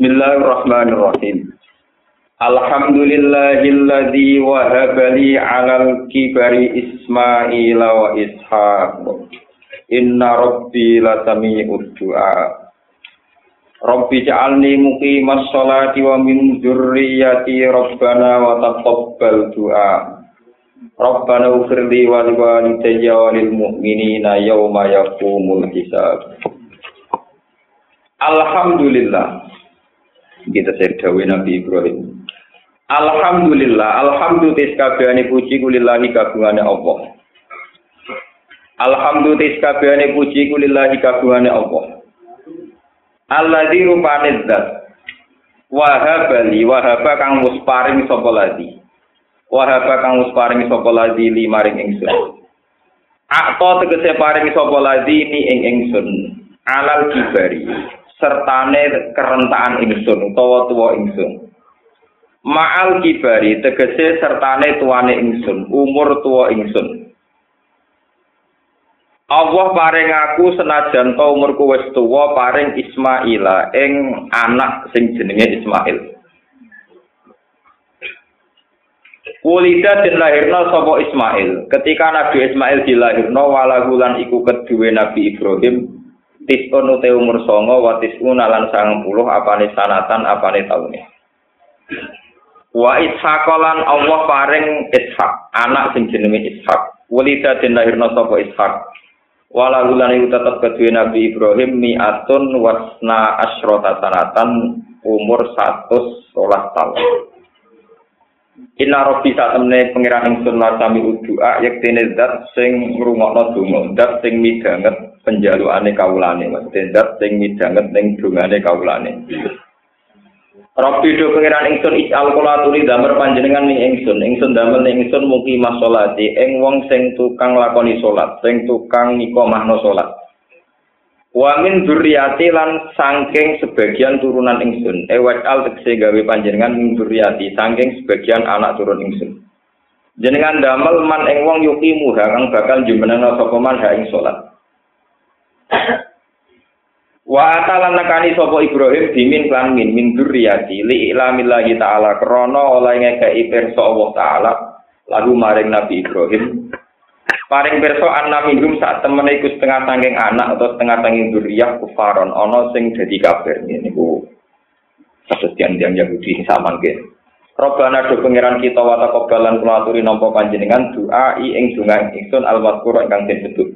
Bismillahirrahmanirrahim. Alhamdulillahilladzi wahaba li 'alal kibari Ismaila wa Ishaq. Inna rabbi lasami'ud du'a. Rabbi ja'alni muqimas sholati wa min dzurriyyati rabbana wa taqabbal du'a. Rabbana ufirli wa liwalidayya wa lil mu'minina yawma yaqumul hisab. Alhamdulillah. Kita saya Nabi Ibrahim. Alhamdulillah, alhamdulillah kabehane puji kulillahi kagungane Allah. Alhamdulillah kabehane puji kulillahi kagungane Allah. Alladzi rupane zat wahabali wahaba kang wis paring sapa ladi. Wahaba kang wis paring sapa ladi li maring ingsun. Akto tegese paring sapa ladi ni ing ingsun alal kibari sertane kerentakan ingsun utawa tuwa ingsun. Ma'al kibari tegese sertane tuane ingsun umur tuwa ingsun. Allah paring aku senajan to umurku wis tuwa paring Ismaila ing anak sing jenenge Ismail. Kulida den lahirna sapa Ismail. Ketika Nabi Ismail dilahirno walahulan iku kedue Nabi Ibrahim tisun ute umur songo wa tisuna lan sangang puluh apane sanatan apane taune. Wa ishakolan Allah paring ishak anak sing jenenge ishak walida den lahirna sapa ishak wala gulan iku tetep kedue Nabi Ibrahim mi'atun wasna asyrota sanatan umur 113 tahun. Inna robbi saat temne pengiran ingsun lasami udua yektene zat sing ngrungokno donga zat sing midanget penjalukane kawulane maksudnya zat sing midanget ning dungane kawulane. Rabbi do pengiran ingsun isal kula tuli damar panjenengan ning ingsun. Ingsun damel ning ingsun mugi masolati ing wong sing tukang lakoni salat sing tukang nikomahno salat Wa min dzurriyyati lan saking sebagian turunan ingsun. Ewat al tegese gawe panjenengan min dzurriyyati saking sebagian anak turun ingsun. Jenengan damel man ing wong yuki muha kang bakal jumeneng sapa man ha ing salat Wa atalan nakani sapa Ibrahim dimin lan min min dzurriyyati li ilamillahi taala krana oleh ngekeki pirsa Allah taala lagu maring Nabi Ibrahim. Paring pirsa anna minhum sak temene iku setengah saking anak atau setengah saking dzurriyyah kufaron ana sing dadi kafir niku yang yang Yahudi sama nggih Robbana do pangeran kita wa taqabbalan kula aturi nampa panjenengan doa ing donga ingsun al-mazkur ingkang disebut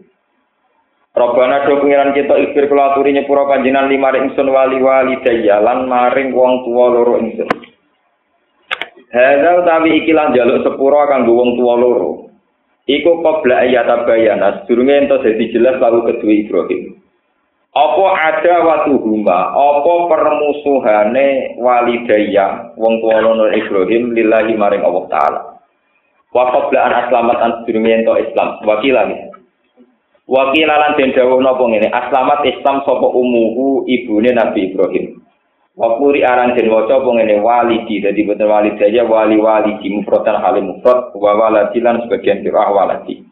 Robbana do pengiran kita ikhtir kula aturi nyepura lima ingsun wali wali daya lan maring wong tua loro ingsun. Hadza utawi iki lan jaluk sepura kanggo wong tua loro. Iku qabla ayat bayana sedurunge ento dadi jelas lalu kedua Ibrahim. Apa ada watu huma, apa permusuhane walidaya wong tua loro Ibrahim lillahi maring Allah taala. Wa qabla an aslamat an sedurunge ento Islam. Wakilan Wakilalan den dawuh napa ngene, aslamat Islam sapa umuhu ibune Nabi Ibrahim. Wakuri aran den waca apa ngene walidi dadi boten walidaya wali wali di mufradan halim mufrad wa waladilan sebagian sirah waladi.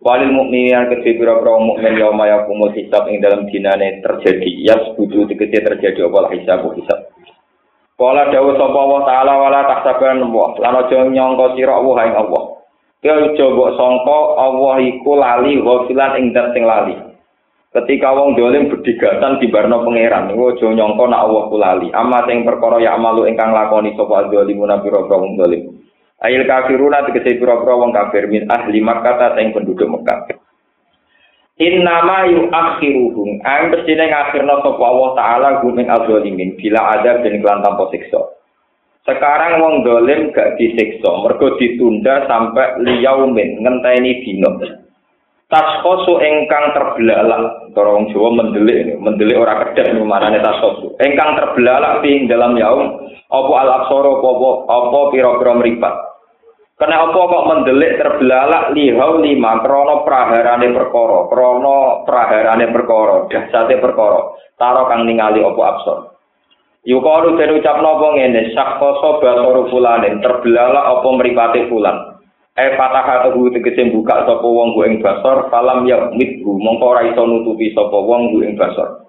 Walil mukminin kedhe pira-pira mukmin yauma yaqumul hisab ing dalam dinane terjadi yas budu tegese terjadi apa hisab hisab. Kala dawuh sapa Allah taala wala tahsaban wa lan aja nyangka sira Allah ing Allah. Aja mbok sangka Allah iku lali ghafilan ing dat sing lali. Ketika wong dolim berdigatan di barno pangeran, niku aja nyangka nek Allah ku lali. Amma sing perkara ya amalu ingkang lakoni sapa zalimuna pira-pira wong dolim. Ail kafiruna tegese pira-pira wong kafir min ahli Makkah sing penduduk Mekah. Innama yuakhiruhum ang pesine ngakhirna sapa Allah taala gumeng adzalimin bila ada den kelan tanpa siksa. Sekarang wong dolim gak disiksa, mergo ditunda sampai liyaumin ngenteni dino. Taskosu engkang terbelalak, cara wong Jawa mendelik mendelik ora kedek ini manane taskosu. Engkang terbelalak di dalam yaum, apa al aksoro, apa apa pira-pira meripat. Kena apa kok mendelik terbelalak lihau lima krono praharane perkara, krono praharane perkara, dahsate perkara. Taro kang ningali apa absor. Yukalu den ucap napa ngene, sakkoso basoru fulanin, terbelalak apa mripate fulan. E fatah tuhu tegese buka sapa wong ku ing basor, falam ya mithu, mongko ora iso nutupi sapa wong ku ing basor.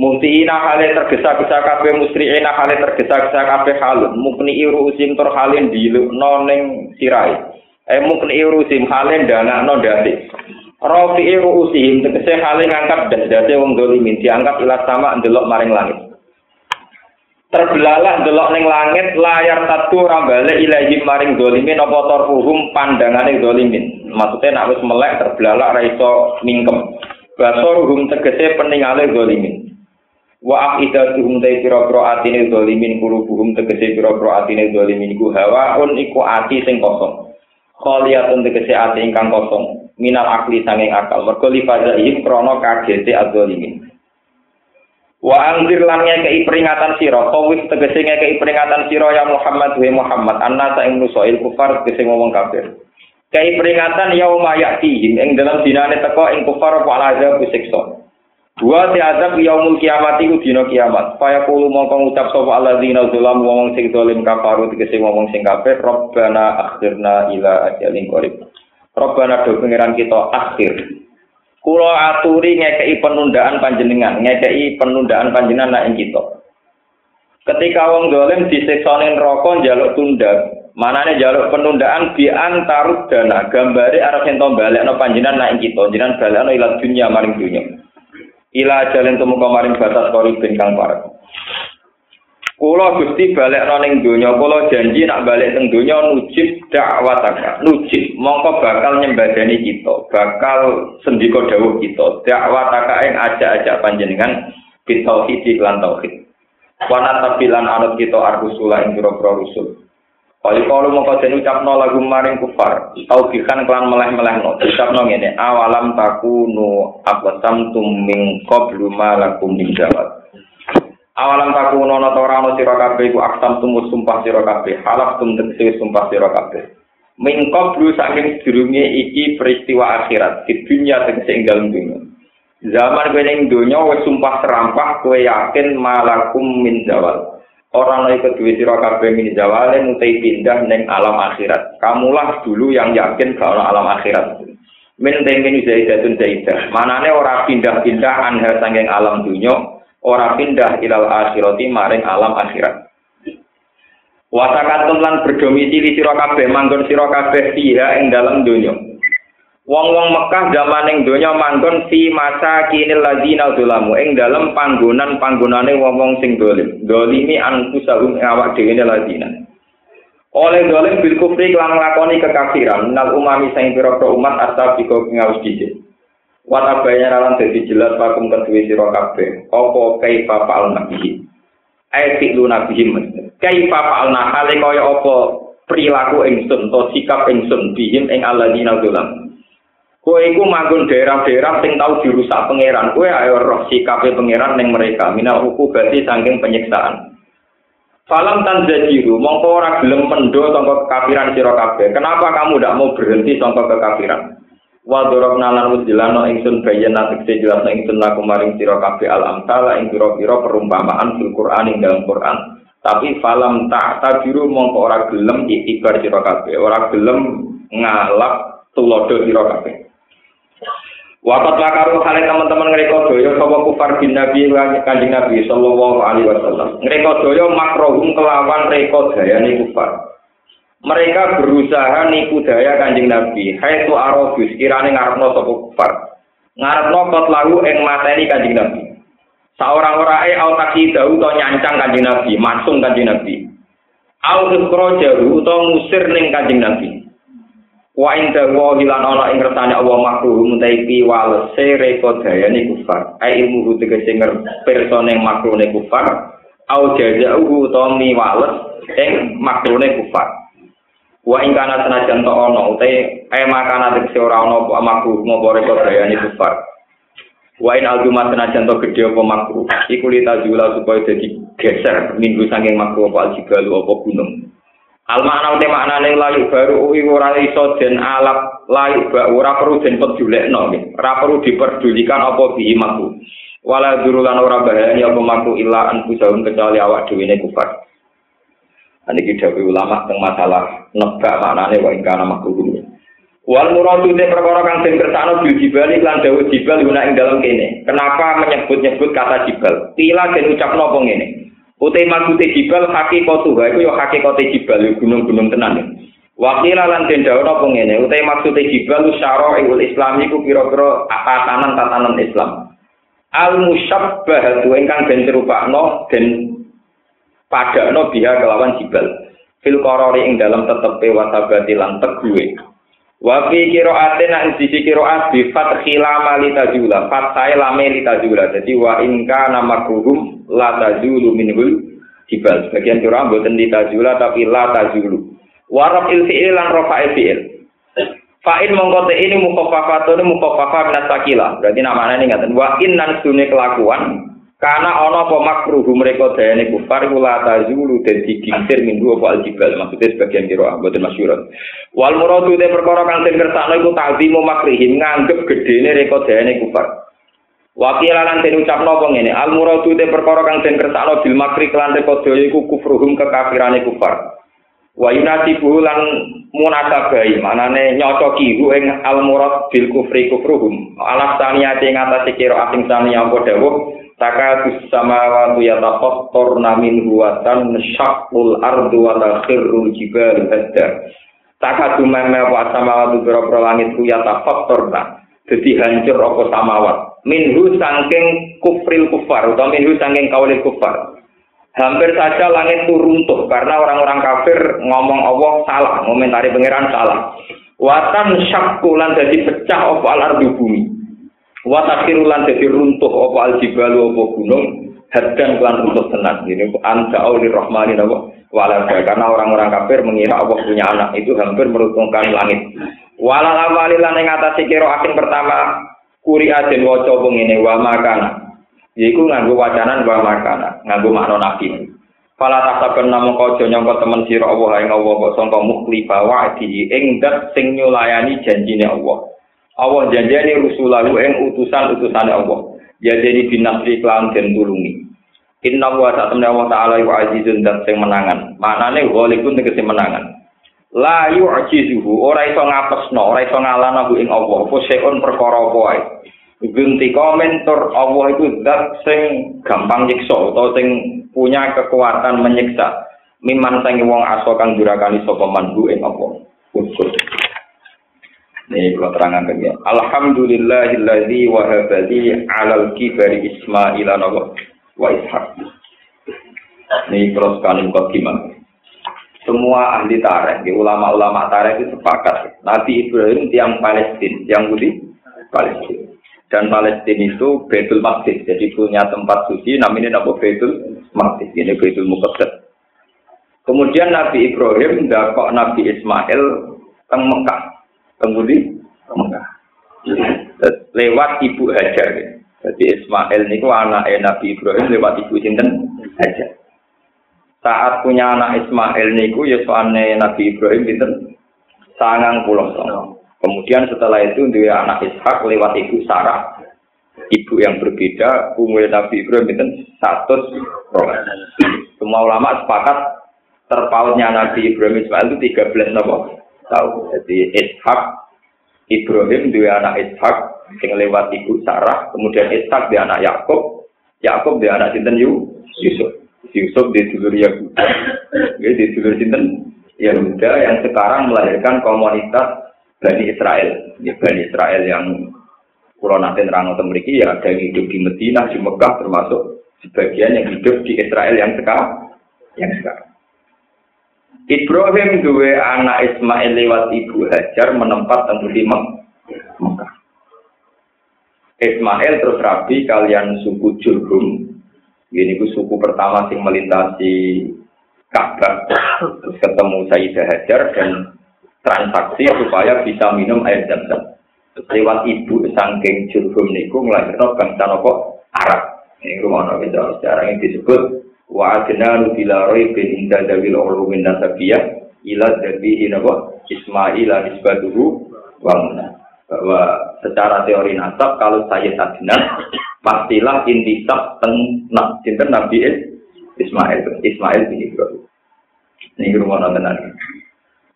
Muhtiina hale tergesa-gesa kabeh musri'ina hale tergesa-gesa kabeh halun. Mukni usim tur halin dilukno ning sirai eh mukni usim hale ndangakno ndase Rafi'i ru'usihim tegese hale ngangkat das-dase wong dolimin diangkat ila sama ndelok maring langit Terbelalak ndelok ning langit layar satu rambale ilahi maring dolimin apa torfuhum pandangane dolimin maksudnya nak wis melek terbelalak ra iso mingkem. Basoruhum tegese peningale dolimin wa afidatuhum dai pira-pira atine zalimin kulubuhum tegese pira-pira atine zalimin iku hawaun iku ati sing kosong. Khaliyatun tegese ati ingkang kosong. Minal akli sanging akal. Mergo lifazaihim krana kagete adzalimin wa anzir lan ngekei peringatan sira tawis tegese ngekei peringatan sira ya Muhammad wa Muhammad anna sa ing nusail kufar tegese ngomong kafir Kei peringatan yauma ya'tihim ing dalam dinane teko ing kufar apa azab siksa Dua si azab yaumul kiamat iku dina kiamat. Faya kulo mongko ngucap sapa alladzina zalam wong sing zalim kafaru tegese wong sing kafir, Rabbana akhirna ila ajalin qarib. Rabbana do pangeran kita akhir. Kulo aturi ngekei penundaan panjenengan, ngekei penundaan panjenengan nak ing kita. Ketika wong zalim disiksa ning neraka njaluk tunda, manane njaluk penundaan di antarud dana gambare arep ento balekno panjenengan nak ing kita, jenengan balekno ila maring dunya. ila jalan temu kamaring batas kori bin kang. Kula Gusti balik ning donya, kula janji nak balik teng donya nujib dakwataka. Nujib mongko bakal nyembadani kita, bakal sendika dawuh kita. Dakwataka ing aja-aja panjenengan bitauhid lan tauhid. Wana tabilan anut kita arbusula ing pira-pira rusul. Kali kalau mau kau ucapno lagu maring kufar, tau bikan kelan meleh meleh no, ucapno ngene, awalam takunu abasam tuming qablu malakum min jawab. Awalam takunu no torano sira kabeh iku aksam tumus sumpah sira kabeh, halaf tum sumpah sira kabeh. Min qablu saking sedurunge iki peristiwa akhirat, di dunia tegese ing dalem. Zaman kowe ning donya wis sumpah serampah kowe yakin malakum min jawab. Orang lain kedua sira kabeh min zawale mutai pindah neng alam akhirat. Kamulah dulu yang yakin kalau alam akhirat. Min tengen zaidatun zaidah. Manane ora pindah-pindah anha sanging alam dunya, ora pindah ilal akhirati maring alam akhirat. Wasakatun lan berdomisili sira kabeh manggon sira kabeh fiha ing dalam dunya. Wong-wong Mekah zaman ing donya manggon fi masa kinil ladina zulamu ing dalem panggonan-panggonane wong-wong sing dolim. Dolimi anfusahum awak dhewe ladina. Oleh dolim bil kufri lan nglakoni kekafiran nal umami sing pira-pira umat asal diko ngaus dhisik. Wata bayar lan dadi jelas pakum kedue sira kabeh. Apa kaifa fa'al nabihi? Ai fi'lu nabihim. Kaifa fa'al hale kaya apa perilaku ingsun to sikap ingsun bihim ing alladzina zulamu. Kowe iku manggon daerah-daerah sing tau dirusak pangeran. Kowe ayo roh sikape pangeran ning mereka. Minal berarti saking penyiksaan. Falam tan jajiru, mongko ora gelem mendo sangka kekafiran sira kabeh. Kenapa kamu tidak mau berhenti sangka kekafiran? Wa dorok nalan wujilano ingsun bayan natik sejelas ingsun laku maring sira kabeh al amsala ing pira-pira perumpamaan fil Qur'an ing dalam Qur'an. Tapi falam tak tabiru mongko ora gelem itibar sira kabeh, ora gelem ngalap tulodo sira kabeh. Wakat lakaru kalian teman-teman ngereka doyo sapa kufar bin Nabi kanjeng Nabi sallallahu alaihi wasallam. Ngereka doyo makrohum kelawan reko dayane kufar. Mereka berusaha nipu daya kanjeng Nabi. Hai tu arobus kirane ngarepno sapa kufar. Ngarepno kot lagu ing mateni kanjeng Nabi. Saorang orae au taksi dahu to nyancang kanjeng Nabi, masung kanjeng Nabi. Au ikhrajahu utawa ngusir ning kanjeng Nabi. Wa inda wa hilan ana ing kersane Allah makruh mutai pi walese reko dayane kufar. Ai ilmu tegese persone makrune kufar. Au jazauhu to mi wales ing makrune kufar. Wa ing kana senajan to ana utai ai makana tegese ora ana apa makruh ngopo reko dayane kufar. Wa in aljumat senajan to gedhe apa makruh. Iku lita jula supaya dadi geser minggu saking makruh apa jibalu apa gunung. Al makna uti maknane layu baru uwi ora iso den alap layu ba ora perlu den pedulekno ora perlu diperdulikan apa bihi maku wala durulan ora bahayani apa maku illa an kecuali awak dhewe ne kufar Ini kita ulama tentang masalah nebak maknane wa ingkana makruh Wal muradu te perkara kang den kersakno bil jibali lan dawuh jibal guna ing dalam kene. Kenapa menyebut-nyebut kata jibal? Tila den ucapno apa ngene? Utai maksude jibal hakikatu ha iku ya hakikate jibal gunung-gunung tenan. Wakila lan den dawuh apa ngene? Utai maksude jibal syara'ul Islam iku pira-pira tatanan-tatanan Islam. Al musyabbah ingkang den serupakno den padakno biha kelawan jibal. Fil qarari ing dalam tetepe wasabati lan teguhe. Wa fi qira'atin nang sisi qira'at bi fathil amali tajula, fathai lame li tajula. Jadi wa in kana makruhum la tajulu minhul jibal. Sebagian qira'ah boten li tajula tapi la tajulu. Wa rafil fi'il lan rafa'il fi'il. Fa'in mongko ini mukhafafatun mukhafafah min sakila. Berarti namanya ini ngaten wa in nan kelakuan Karena ana apa makruh mereka dayane kufar kula tazulu dan digingsir minggu apa aljibal maksudnya sebagian kira mboten masyhur. Wal muradu te perkara kang den kersakno iku ta'zimu makrihim nganggep gedene mereka dayane kufar. Wakil lan den ucapno apa ngene al muradu te perkara kang den kersakno bil makri kelan mereka daya iku kufruhum kekafirane kufar. Wa yunasibu lan munasabai manane nyocoki hu ing al murad bil kufri kufruhum. Alas taniyate ngatasi kira asing saniya apa dawuh Takadus samawatu yatafattarna min huwatan syaqqul ardu wa takhirrul jibalu hadda. Takadu meme wa samawatu biro-biro langit ku yatafattarna. Jadi hancur apa samawat. Minhu sangking kufril kufar atau minhu sangking kaulil kufar. Hampir saja langit itu runtuh karena orang-orang kafir ngomong Allah salah, ngomentari pangeran salah. Watan syakkulan jadi pecah apa al ardu bumi. Wa takhirulan dadi runtuh apa aljibalu apa gunung hadan kelan runtuh tenan. Ini anta auli rahmani napa wala karena orang-orang kafir mengira Allah punya anak itu hampir meruntuhkan langit. Wala awali lan ing atase kira asing pertama kuri aden waca ngene wa makana. Yaiku nganggo wacanan wa makana, nganggo makna nabi. Fala tasaben namung kaja nyangka temen sira Allah ing Allah kok sangka mukhlifa wa'di ing dat sing nyulayani janjine Allah. Allah janjani rusulahu ing utusan-utusan Allah. Janjani binasri klan den tulungi. Inna wa ta'ala Allah ta'ala wa azizun dan sing menangan. Maknane ghalibun tegese menangan. La yu'jizuhu ora iso ngapesno, ora iso ngalana ing Allah. Apa seun perkara apa wae. Gunti komentor Allah itu zat sing gampang nyiksa atau sing punya kekuatan menyiksa. Miman sangi wong aso kang durakani sapa manhu ing Allah. Ukur. Ini kalau terangkan ya. Alhamdulillahilladzi wahabali alal kibari Ismail wa Ishaq. Ini terus sekali gimana? Semua ahli tarikh, ulama-ulama tarikh itu sepakat. Nabi Ibrahim tiang Palestina, yang Budi Palestina. Dan Palestina itu Betul Maqdis, jadi punya tempat suci namanya Nabi Betul Maqdis, ini Betul Muqaddas. Kemudian Nabi Ibrahim dakok Nabi Ismail teng Mekah. Kemudian Mekah. Lewat ibu Hajar. Jadi Ismail niku anak Nabi Ibrahim lewat ibu sinten Hajar. Saat punya anak Ismail niku ya Nabi Ibrahim pinten sangang pulau Kemudian setelah itu dia anak Ishak lewat ibu Sarah. Ibu yang berbeda, umur Nabi Ibrahim pinten satu Semua ulama sepakat terpautnya Nabi Ibrahim Ismail itu 13 nopo tahu. Jadi Ishak Ibrahim dua anak Ishak yang lewat ibu Sarah, kemudian Ishak dia anak Yakub, Yakub dia anak Sinten Yusuf. Yusuf di dulur Yahuda, ya, di dulur Sinten Yahuda yang sekarang melahirkan komunitas Bani Israel. Ya, Bani Israel yang Pulau nanti terang memiliki ya ada yang hidup di Medina, di Mekah termasuk sebagian yang hidup di Israel yang sekarang. Yang sekarang. Ibrahim dua anak Ismail lewat ibu Hajar menempat temu di Mekah. Ismail terus rabi kalian suku Jurhum. Ini ku suku pertama yang melintasi Ka'bah. Terus ketemu Sayyidah Hajar dan transaksi supaya bisa minum air zam-zam. Lewat ibu sangking Jurhum niku melahirkan bangsa nopo Arab. Ini rumah nabi sejarah yang disebut wa adna bila raibin inda dawil ulumin nasabiyah ila dabihi napa? Ismail nisbatuhu wa bahwa secara teori nasab kalau saya adna pastilah intisab teng sinten Nabi Ismail Ismail bin Ibrahim. Ini rumah tenan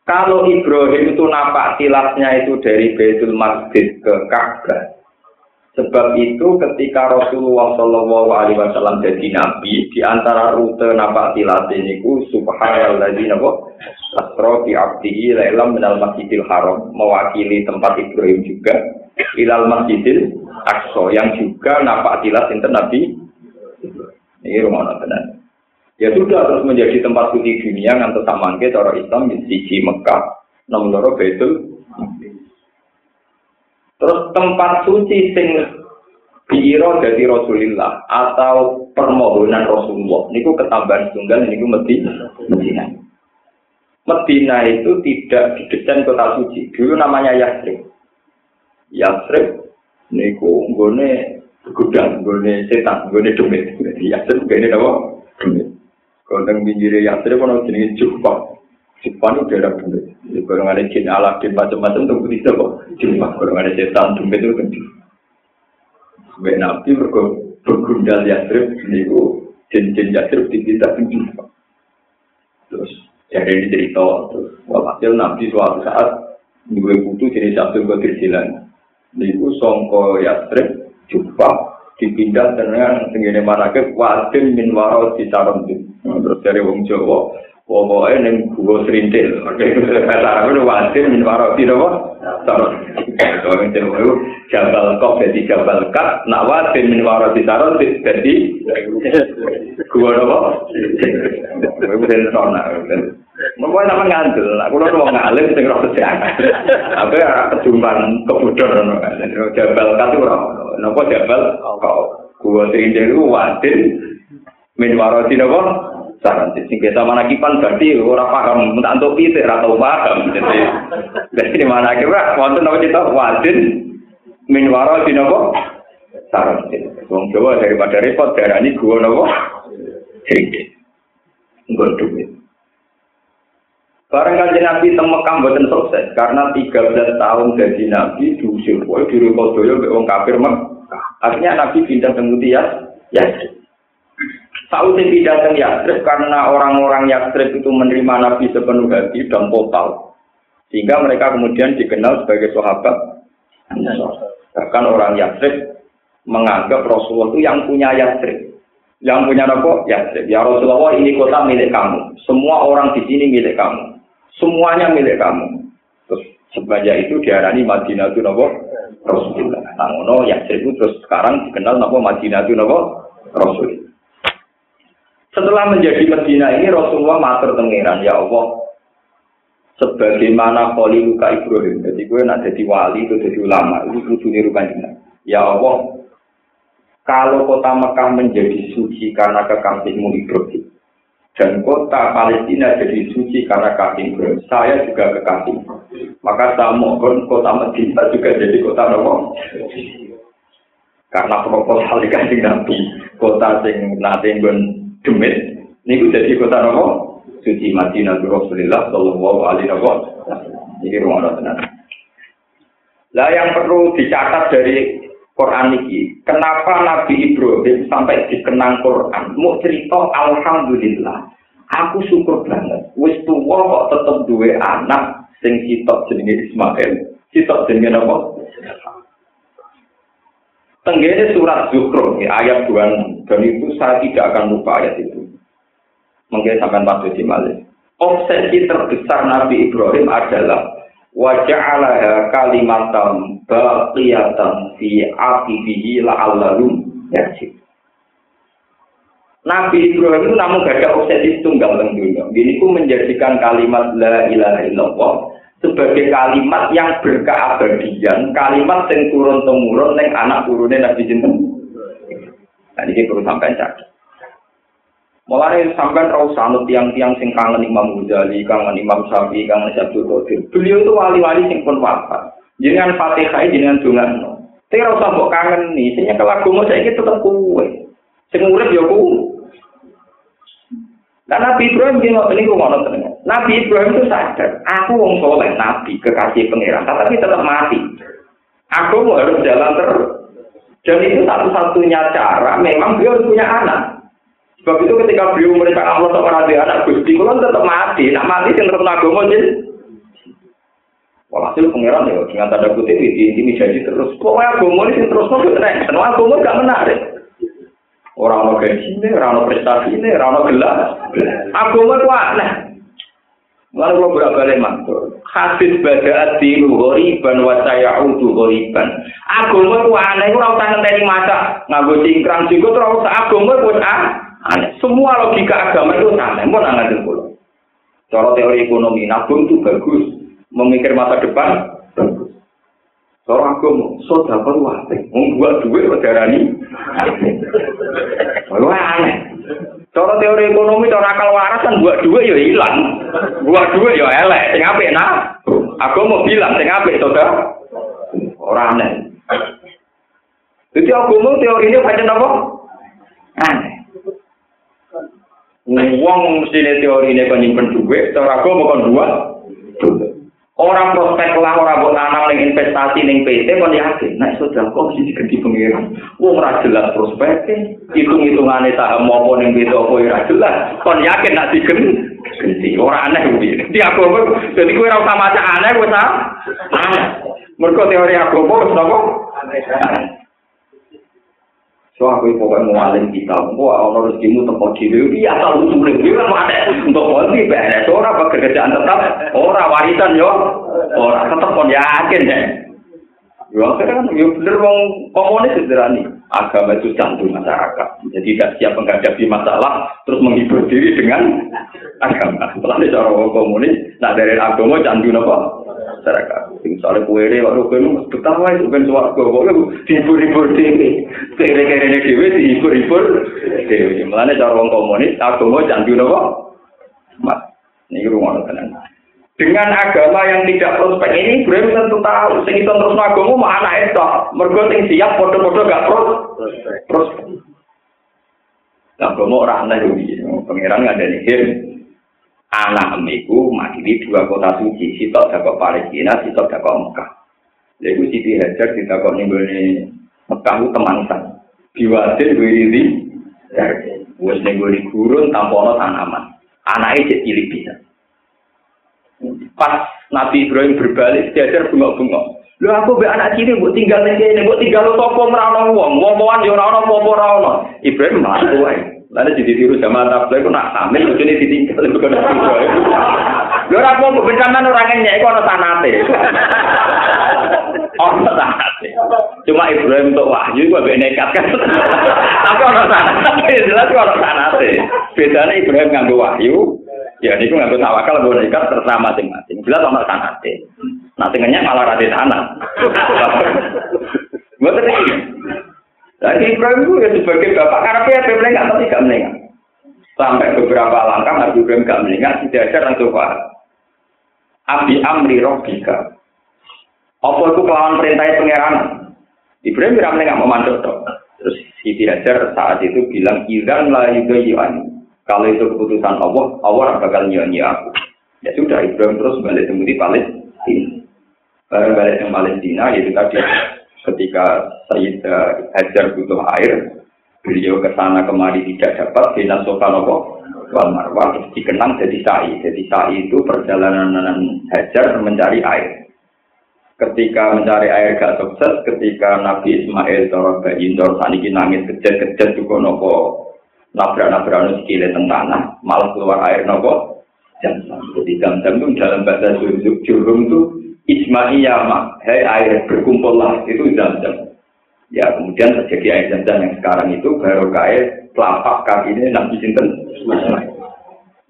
Kalau Ibrahim itu napak tilasnya itu dari Baitul Masjid ke Ka'bah. Sebab itu ketika Rasulullah Shallallahu Alaihi Wasallam jadi nabi, di antara rute napak tilas ini ku Subhanalladzi nabo asro bi abdihi lailam minal masjidil haram mewakili tempat Ibrahim juga ilal masjidil aqsa yang juga napak tilas inten nabi ini rumah benar. Ya sudah terus menjadi tempat suci dunia tetap mangke cara Islam di sisi Mekah, nomor Baitul Terus tempat suci sing biiro dari Rasulullah atau permohonan Rasulullah niku ketambahan tunggal niku Medina. Medina. Medina itu tidak didesain kota suci. Dulu namanya Yasrib. Yasrib niku nggone gudang, nggone setan, nggone demit. Yasrib nggone apa? Demit. Konteng pinggir Yasrib ono jenenge Jufa. Jufa itu daerah demit. Kalau ada jin alat di macam-macam itu bisa kok. Jufa. Kalau ada setan demit itu kan Jufa. Sebagai Nabi bergundal Yasrib niku jin-jin dipisah di Jufa. Terus jadi ini cerita. Terus walhasil Nabi suatu saat dua putu jenis Abdul Qadir Jilan. Niku songko Yasrib Jufa dipindah dengan tenggine manake wadin min waro di terus dari wong Jawa pokoke ning guwa srintil arep ora wajib min waro nopo. wa taro kowe ngene lho jabal kok dadi jabal kat nak wajib min waro di taro dadi guwa apa kowe ben tau nak Mbah nama ngandel, nak kula wong ngalih sing ora sejarah. Tapi ora kedumpan kebodhon ngono kan. Jabal kate ora ono. Napa jabal kok gua sing jeneng wadin min waro nopo. Saran sing kita mana kipan berarti ora paham tak untuk pitik ora tau paham. Jadi dari mana kira wonten napa cita wadin min waroti napa? Saran Wong Jawa daripada repot darani gua napa? Sing Nggon duit. Barang kaji Nabi teng Mekah sukses karena 13 tahun jadi Nabi diusir di Rekodoyo mbek wong kafir Mekah. Akhirnya Nabi pindah ke Mutias Yasrib. Tahu sing pindah ke Yasrib karena orang-orang Yasrib itu menerima Nabi sepenuh hati dan total. Sehingga mereka kemudian dikenal sebagai sahabat Bahkan orang Yasrib menganggap Rasulullah itu yang punya Yasrib. Yang punya apa? Yasrib. Ya Rasulullah ini kota milik kamu. Semua orang di sini milik kamu semuanya milik kamu. Terus sebanyak itu diarani Madinah itu nopo Rasulullah. Nah, ngono ya itu terus sekarang dikenal nopo Madinah itu nopo Rasulullah. Setelah menjadi Madinah ini Rasulullah matur tengiran ya Allah sebagaimana luka Ibrahim. Jadi gue nak jadi wali itu jadi ulama itu kudu niru Ya Allah kalau kota Mekah menjadi suci karena kekasihmu Ibrahim, dan kota Palestina jadi suci karena kasih Saya juga kekasih. Maka saya mohon kota Medina juga jadi kota Nabi. Karena proposal dikasih Nabi, kota sing nanti demit, ini jadi kota Nabi. Suci Madinah Rasulullah Shallallahu Alaihi Wasallam. Ini rumah Allah Lah yang perlu dicatat dari Quran ini, kenapa Nabi Ibrahim sampai dikenang Quran? Mau cerita Alhamdulillah. Aku syukur banget. Wis tua kok tetep duwe anak sing sitok jenenge Ismail. Sitok jenenge apa? Tenggene surat Zuhro, ayat 26. Dan itu saya tidak akan lupa ayat itu. Mungkin sampai Pak Suci Malik. Obsesi terbesar Nabi Ibrahim adalah waja'alaha kalimatam baqiyatan fi aqibihi la'allahum yarjid. Nabi Ibrahim itu namun gak ada obsesi tunggal teng dunia. Ini menjadikan kalimat la ilaha illallah sebagai kalimat yang berkeabadian, kalimat yang turun temurun neng anak turunnya Nabi Jinten. Nah ini perlu sampai cak. Mulai sampai rau sanut tiang-tiang sing kangen Imam Ghazali, kangen Imam Syafi'i, kangen Syabdul Qadir. Beliau itu wali-wali sing pun wafat. Jangan fatihah, jangan dungan. Tapi rau sambok kangen nih, sehingga kalau mau saya tetap kue. Sing urip ya ku. Nah, Nabi Ibrahim dia ngotot ini ngotot Nabi Ibrahim itu sadar, aku wong soleh, Nabi kekasih pangeran, tapi tetap mati. Aku harus jalan terus. Dan itu satu-satunya cara, memang beliau harus punya anak. Sebab itu ketika beliau mereka Allah tak pernah anak Gusti, kalau tetap mati, nak mati yang terus agama jadi Walhasil pangeran ya dengan tanda kutip ini ini jadi terus. Pokoknya agama ini terus mau kena. Karena agama gak menarik. Orang gaji ini, orang mau prestasi ini, orang gelar. Agama itu aneh. Lalu kalau berapa balik mantul. Hadis bada adilu ghoriban wa sayaudu ghoriban. Agama itu aneh. Itu rasa ngenteni maca. Nganggo cingkrang juga terus agama itu aneh. Semua logika agama itu aneh. Mau nangan dulu. Cara teori ekonomi, nabung itu bagus. memikir masa depan bagus. Seorang agama, perlu apa? Membuat duit berdarani. Wah aneh. Cara teori ekonomi, cara akal waras kan buat duit ya hilang. Buat duit ya elek. Sing apik nah. Aku mau bilang sing apik saudara. Orang aneh. Jadi agama teorinya macam apa? Aneh. Wong mesti teori ini kan nyimpen duit, cara agama kan buat duit. Orang prospek lah orang buat tanam ning investasi ning PT kon yakin nek sudah kok mesti diganti pengiran. Wong ora jelas prospek hitung-hitungane saham apa ning PT apa ora jelas. Kon yakin nak diganti ora aneh kuwi. Di aku jadi kowe ora usah maca aneh wis ah. Mergo teori aku apa wis napa? So aku pokoknya mau alim kita, mau ono rezekimu tempat diri, iya asal usulnya dia kan ada untuk polisi beres, orang pekerjaan tetap, orang warisan yo, orang tetap kon yakin deh. Ya kan, ya bener wong komunis sederhana. Agama itu candu masyarakat. Jadi tidak siap menghadapi masalah, terus menghibur diri dengan agama. Setelah itu orang komunis, nah dari agama candu Misalnya kue ini, waktu kue ini betapa itu kan suara gue, pokoknya dihibur-hibur dewi. Kere-kere ini dewi dihibur-hibur dewi. Mulanya cara orang komunis, agama candu apa? Mat. Ini rumah tenang. Dengan agama yang tidak prospek ini, Ibrahim tentu tahu. Sing itu terus agama mah anak itu. Mergo sing siap foto-foto gak prospek. Prospek. Agama orang aneh ini. Pengiran nggak ada nih. Anak emiku makili dua kota suci sitok dakok Palestina sitok dakok Mekah. Lalu Siti Hajar ditakok nih gue Mekah itu teman san diwajib gue ini wes nih gue gurun tampono tanaman. Anaknya jadi cilik bisa. Pas Nabi Ibrahim berbalik diajar bengok-bengok. Lu aku be anak cilik buat tinggal ning kene, buat tinggal lo topo merana wong, wong-wongan yo ora ono apa-apa Ibrahim malah tuwa. Lalu jadi tiru sama tablet, aku nak hamil, itu ini ditinggal, itu kan Lho ora mau bencanan ora ngenyek iku ana sanate. Ana sanate. Cuma Ibrahim untuk wahyu iku mbek nekat kan. Tapi ana sanate, jelas kok ana sanate. Bedane Ibrahim nganggo wahyu, ya niku nganggo tawakal nganggo nekat terserah masing-masing. Jelas ana sanate. Nah ngenyek malah rada tanah. Lagi Ibrahim itu ya sebagai bapak karena dia melengah tapi tidak melengah. Sampai beberapa langkah Nabi Ibrahim gak melengah, tidak ada langsung paham. Abi amri robbika. Apa itu kelawan perintah pangeran? Ibrahim tidak memantau toh. Terus Siti Hajar saat itu bilang, Idan la yugayiwani. Kalau itu keputusan Allah, Allah bakal nyanyi aku. Ya sudah, Ibrahim terus balik temui Palestina. Barang balik ke Palestina, itu tadi ketika Sayyid Hajar butuh air, beliau ke sana kemari tidak dapat, Bina Sofanopo, Wal Marwah, dikenang jadi sa'i. Jadi sa'i itu perjalanan Hajar mencari air. Ketika mencari air gak sukses, ketika Nabi Ismail Toro Bayi Toro Saniki nangis kejat-kejat juga nopo nabrak-nabrak nu sikile tanah, malah keluar air nopo Jadi jam-jam itu dalam bahasa jurung itu Ismaiyah, hei air berkumpullah. Itu jam-jam. Ya kemudian terjadi air jam-jam yang sekarang itu baru kaya telapak kaki ini Nabi Sinten.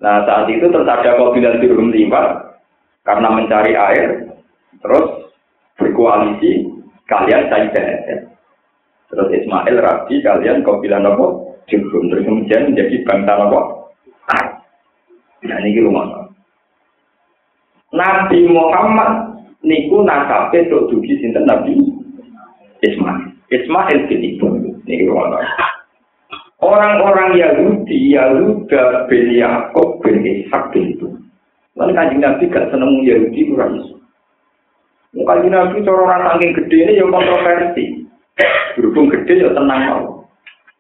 Nah saat itu terus ada kabinet turun lima. Karena mencari air, terus berkoalisi kalian saya Terus Ismail Rabi kalian kabinet nopo Jurhum terus kemudian menjadi bangsa nopo Nah ini rumah. Nabi Muhammad niku nasabe tok dugi sinten Nabi Ismail. Ismail bin Ibrahim. Niki Orang-orang Yahudi, Yahuda bin Yakob bin Ishak bin itu. Lalu kanjeng Nabi gak seneng Yahudi kurang isu. Kanjeng Nabi cara orang saking gede ini yang kontroversi. Berhubung gede ya tenang mau.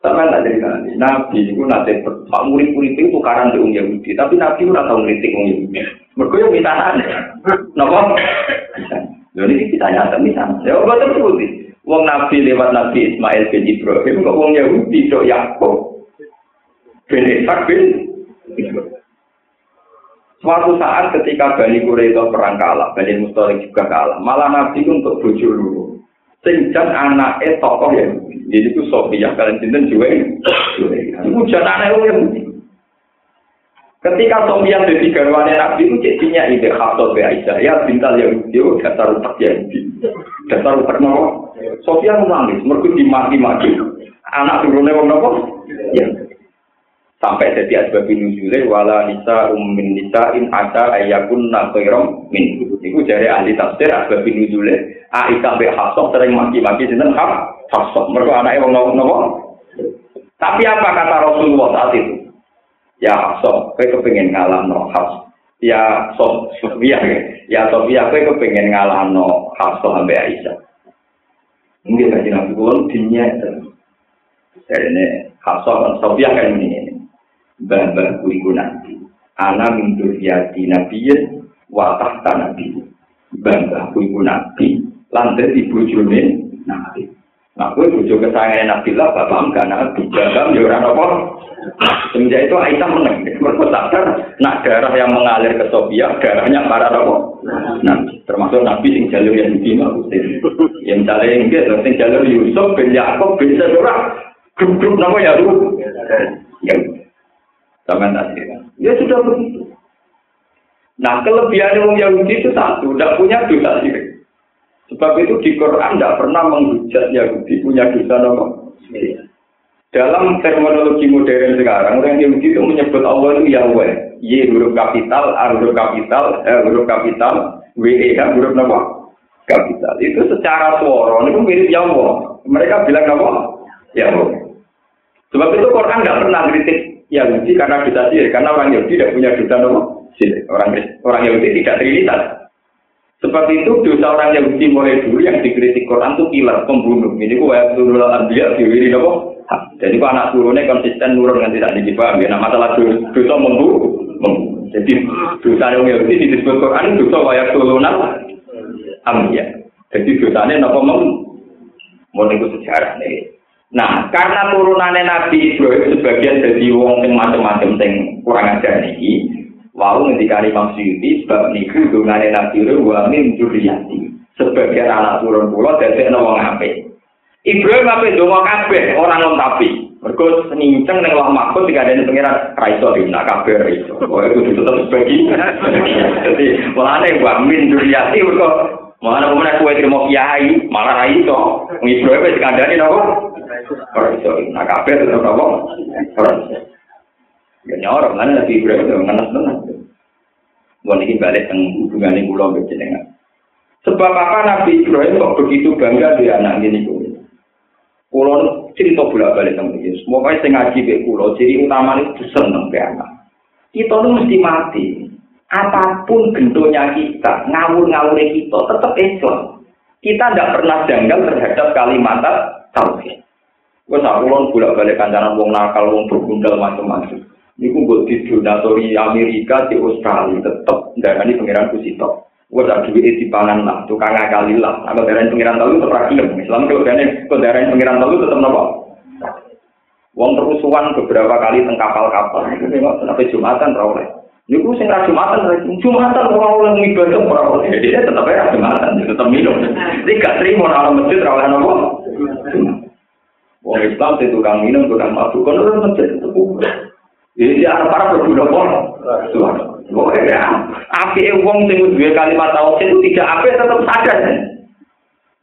Sama tak jadi nabi. Nabi itu nanti pak murid-murid itu tukaran di Yahudi, tapi Nabi itu nggak tahu ngeritik Yahudi. Mereka yang minta aneh. Nopo? Lalu ini kita nyata misalnya. Ya Allah terbukti. Wong Nabi lewat Nabi Ismail bin Ibrahim, kok wong Yahudi dok Yakub bin Ishak bin Suatu saat ketika Bani Quraidah perang kalah, Bani Mustalik juga kalah. Malah Nabi untuk bojo dulu. Singjan anaknya tokoh ya. Jadi itu Sofia kalian cinta juga. Itu jangan anak Yahudi. Ketika Sofia jadi garwane Nabi itu jadinya ide Hafsah be Aisyah ya bintal Yahudi oh, dasar utak Yahudi. Dasar utak nopo. Sofia nangis mereka dimaki-maki. Anak turunnya wong nopo? Ya. sampai jadi asbab nuzule wala nisa ummin nisa in ada ayakun khairam min itu dari ahli tafsir asbab nuzule Aisyah be Hafsah sering maki-maki sinten Hafsah mereka anaknya wong nopo tapi apa kata Rasulullah saat itu ya Hafsah kowe kepengin ngalahno Hafsah ya Sofia ya. Sofia kowe kepengin ngalahno Hafsah ambek Aisyah. Mungkin kaji nabi kulon dinya dari ini Hafsah dan Sofia kan ini. Mbah-mbah kuwi nanti. Ana min dzurriyyati nabiyyin wa tahta nabi mbah-mbah kuwi nabi lan dadi bojone nabi. Nah, gue bujuk kesayangan Nabi lah, bapak enggak nabi, bapak ya orang? Semenjak itu Aisyah menang, mereka nak darah yang mengalir ke Sofia, darahnya para apa? Nah, termasuk Nabi sing jalur yang diterima, yang misalnya yang gitu, sing jalur Yusuf bin Yaakub bin Sedorah, grup-grup nama ya lu, ya Sama tadi Ya sudah begitu. Nah, kelebihan orang Yahudi itu satu, tidak punya dosa sirik. Sebab itu di Quran tidak pernah menghujat Yahudi punya dosa nomor. Dalam terminologi modern sekarang, orang Yahudi itu menyebut Allah itu Yahweh. Y huruf kapital, A huruf kapital, H huruf kapital, W E H huruf nama kapital. Itu secara suara itu mirip Yahweh. Mereka bilang apa? Yahweh. Sebab itu Quran tidak pernah kritik Yahudi karena dosa sirik, karena orang Yahudi tidak punya dosa sirik. Orang orang Yahudi tidak trinitas. Sebab itu dosa orang Yahudi mulai dulu yang dikritik Quran itu killer, pembunuh. Ini ku ayat turun anbiya diwiri nopo. Jadi ku anak turunnya konsisten nurun dengan tidak. Ya, nah masalah dosa membunuh. Jadi dosa yang Yahudi disebut Quran dosa ayat turun anbiya. Jadi dosanya nopo mem. Mau sejarah nih. Nah, karena turunannya Nabi Ibrahim sebagian dari wong sing macam-macam sing kurang ajar niki, wau ngendika Imam Suyuti sebab niku dungane Nabi Ibrahim wa dzurriyyati. Sebagian anak turun kula dadekno wong apik. Ibrahim ape donga kabeh ora nang tapi. Mergo ninceng ning Allah Mahfud dikandani pengiran ra iso dina kabeh ra iso. Oh itu tetep sebagian. Jadi, mulane wa min dzurriyyati mergo Mana pemenang kue terima kiai, malah rai itu. Ibrahim wis kandhani napa? Orang iso. Nah kabeh tetep apa? Orang iso. Ya nyorok mana Nabi Ibrahim tenan. Gue balik teng hubungan ini pulau. Sebab apa Nabi Ibrahim kok begitu bangga di anak ini kulo? Kulo cerita bolak balik tentang ini. Semoga saya ngaji be kulo. Jadi utama itu seneng be anak. Kita itu mesti mati. Apa pun bentuknya kita, ngawur-ngawur kita, tetap Islam. Kita tidak pernah janggal terhadap kalimat tauhid. Gue sakulon bolak balik kancanan wong nakal, wong bergundal macam-macam. Niku gue di Amerika di Australia tetep darani pangeran Kusito. Gue tak duit di pangan lah, tukang ngakali lah. Aku darani pangeran telu tetep rakyat. Islam kalau darani kalau darani pangeran telu tetep nopo. Wong terusuhan beberapa kali teng kapal-kapal. Itu memang sampai Jumatan rawleh. Niku sing ra Jumatan, Jumatan ora oleh ngibadah ora oleh. Jadi tetep ra Jumatan, tetep minum. Jadi gak terima ora masjid ra oleh nopo. Wong Islam itu tukang minum, tukang mabuk, kan orang masjid itu. Jadi dia berguna pun. Pokoknya api wong sing dua kalimat tauhid itu tidak api tetap sadar.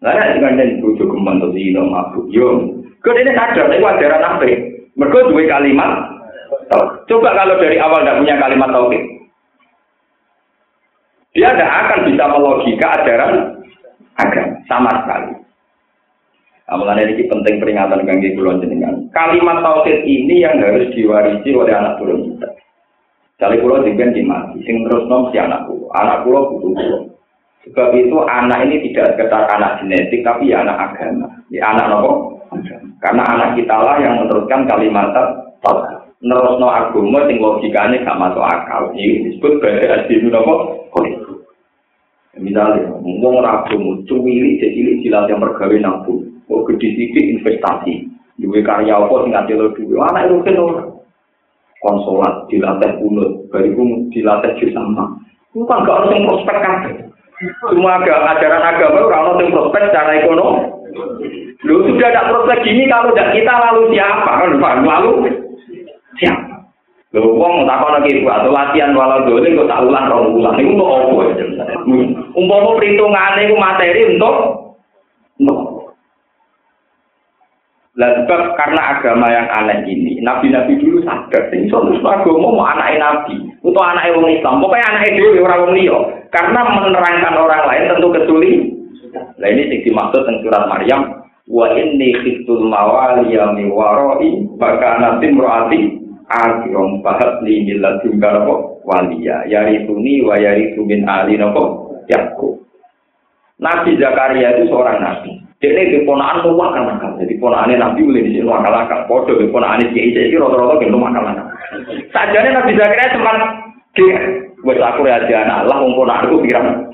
Lah nek ngandel bojo kemang to dino mabuk yo. Ini sadar nek ajaran api. Mergo dua kalimat Coba kalau dari awal tidak punya kalimat tauhid. Dia tidak akan bisa melogika ajaran agama sama sekali. Amalan ini penting peringatan kangge kulon jenengan. Kalimat tauhid ini yang harus diwarisi oleh anak turun Kali kulon juga dimati, sing terus nom si anak kulo. Anak kulo butuh kulo. Sebab itu anak ini tidak sekedar anak genetik, tapi ya anak agama. Ya anak nopo? Karena anak kita lah yang meneruskan kalimat tauhid. Nerus no agama, sing logikanya gak masuk akal. Ini disebut berarti adinu nopo? Misalnya, ngomong rabu, cuwili, jadi jilat yang pergawe nabung. Oh, gede investasi. Dua karya apa nggak lo dua. Anak itu kan. Konsolat dilatih punut, bariku dilatih jus sama. Itu kan gak harus prospek kan. Semua agak ajaran agama kalau yang prospek secara ekonomi. Lu sudah ada prospek gini kalau tidak kita lalu siapa kan? Lalu siapa? Lho wong takon lagi atau latihan walau dole kok tak ulang rong ulang iku kok opo Umpama perhitungane iku materi untuk Lah sebab karena agama yang aneh ini, nabi-nabi dulu sadar, sing iso terus agama mau anaknya nabi, atau anaknya wong Islam, pokoknya anaknya dhewe ora wong liya. Karena menerangkan orang lain tentu ketuli. Nah ini sing dimaksud teng surat Maryam, wa inni khiftul mawaliya mi waroi, maka nanti murati akirom bahat li karabo waliya, yarituni wa yaritu min ali nopo yakub. Nabi Zakaria itu seorang nabi. Dia ini keponaan luar kan akal. Jadi keponaannya Nabi boleh di sini akal akal. Podo keponaannya kiai kiai itu rata-rata gitu akal akal. Sajane Nabi Zakaria cuma dia, gue aku raja anak Allah, mau aku pirang.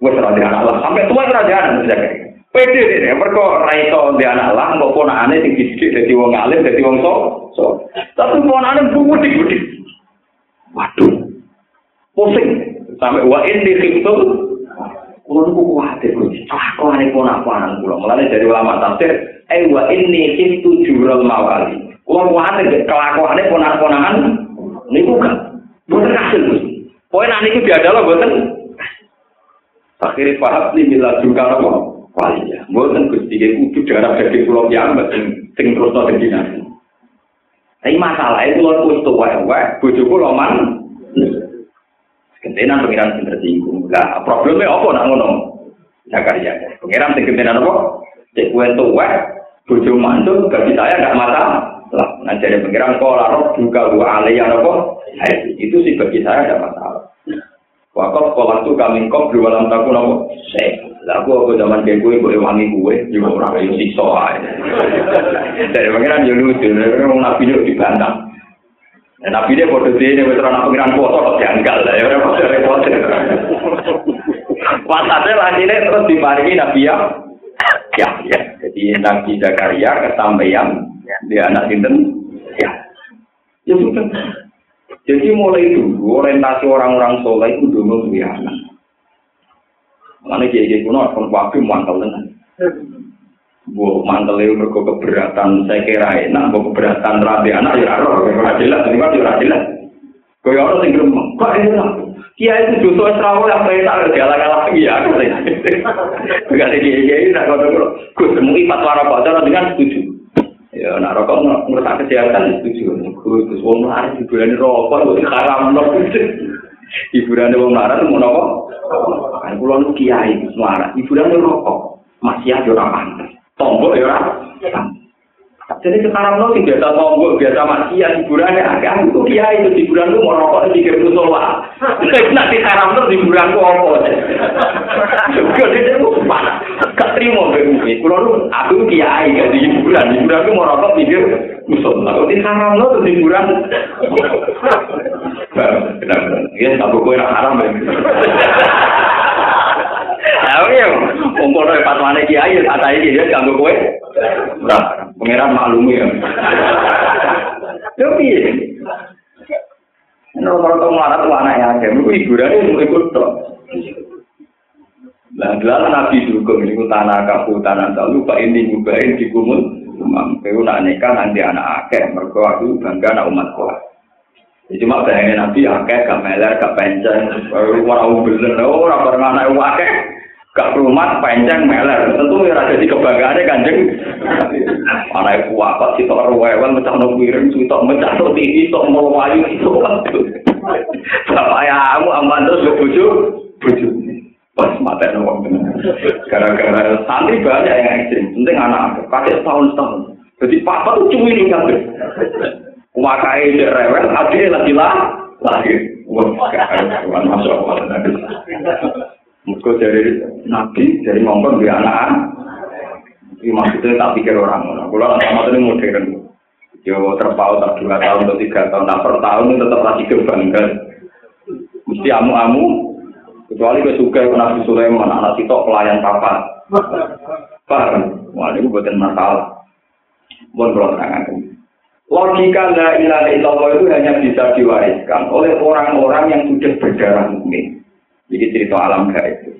Gue raja anak Allah. Sampai tua raja anak Nabi Zakaria. Pede deh, mereka raito di anak Allah, mau ponaannya tinggi sedikit dari wong alim, dari wong so, so. Tapi ponaannya budik budik. Waduh, pusing. Sampai wa ini khiftul Kulo niku kuwatir Gusti. Kelakuane ponak-ponakan kula. Mulane dari ulama tafsir, "Eh wa inni khiftu jurul mawali." Kulo kuwatir kelakuane ponak-ponakan niku kan. Boten kasil. Pokoke nek niku diadalo boten. Akhirnya paham nih mila juga apa? Walinya. Boten Gusti iki kudu darah dadi kula piyambak sing sing terus dadi nabi. Tapi masalah itu lho wis tuwa-tuwa, bojoku loman Gentenan pengiran sing tersinggung. Lah problemnya apa nak ngono? Zakaria. Pengiran sing gentenan apa? Cek kue tuwa, bojo mantu bagi saya enggak masalah. Lah, nah jadi pengiran kok larok juga gua aliyah apa? Itu sih bagi saya ada masalah. Wakaf sekolah tuh kami kok dua dalam takun apa? Saya, lah aku aku zaman kayak gue, gue wangi gue, juga orang sikso aja. Dari pengiran ya lucu, nabi itu dibantah. Dan nabi dia bodoh dia ini betul pengiran foto kok janggal lah ya repot repot. Wasatnya lagi terus diparingi nabi ya. Ya ya. Jadi nabi Zakaria kesampaian dia anak sinten ya. Ya sudah. Jadi mulai dulu orientasi orang-orang soleh itu dulu punya anak. Mana jadi kuno kon wakil mangkal dengan. Mantel itu mereka keberatan saya kira enak, bu keberatan rabi anak ya ora jelas, ini kan ora jelas. Kau yang orang tinggal kok enak. Kia itu justru Israel yang saya tak galak-galak lagi ya. Gak ada dia dia nak kau tahu, gus mungkin fatwa rokok cara dengan setuju. Ya, nak rokok ngerusak kesehatan setuju. Gus, wong lain hiburan rokok, gus haram loh. Hiburan wong lain mau nopo? Kan pulau kiai semua, hiburan rokok masih ada orang. Tombol ya. Jadi sekarang lo tidak biasa tombol, biasa maksiat hiburannya agak itu dia itu hiburan lu mau rokok di kiri musola. Nanti sekarang lo hiburan lu apa? Gue tidak mau mana? Gak begini. Kalau lu aku kiai gak di hiburan, hiburan lu mau rokok di kiri musola. Kalau di sekarang lo hiburan. Benar-benar. Ya, tak gue haram ya. Ayo ya, umpul dari fatwane kiai, kata ini dia ganggu kue. Nah, pangeran maklumi ya. Tapi ini orang-orang melarat tuh anak yang ada, itu hiburan itu ikut tuh. Nah, gelar Nabi dukung ini tanah kafu tanah tahu pak ini juga ini dikumul. Mampu nak nikah nanti anak akeh, mereka aku bangga anak umat kuat. Cuma bayangin Nabi akeh, gak meler, gak penceng, orang bener, orang bareng anak akeh. Gak rumah panjang meler. Tentu ya ada di kebanggaannya kanjeng. Anak ibu apa sih tok rewel mecah no piring sih tok mecah no tok mau wayu itu bapak ya kamu aman terus ke buju buju pas mata no gara-gara santri banyak yang ekstrim. Penting anak kakek setahun setahun jadi papa tuh cuma ini kan Wakai rewel, akhirnya lagi lah, lahir. Wah, masuk Allah. Mereka dari Nabi, dari ngomong di anak Ini maksudnya tak pikir orang. Kalau sama ini modern. Yo terpaut tak dua tahun atau tiga tahun, tak per tahun tetap lagi kebanggaan. Mesti amu-amu, Kecuali ke suka Nabi Sulaiman, anak sitok pelayan papa. Paham? Wah, ini bukan masalah. Mohon kalau terangkan. Logika la ilaha illallah itu hanya bisa diwariskan oleh orang-orang yang sudah berdarah mukmin. Jadi cerita alam gaib.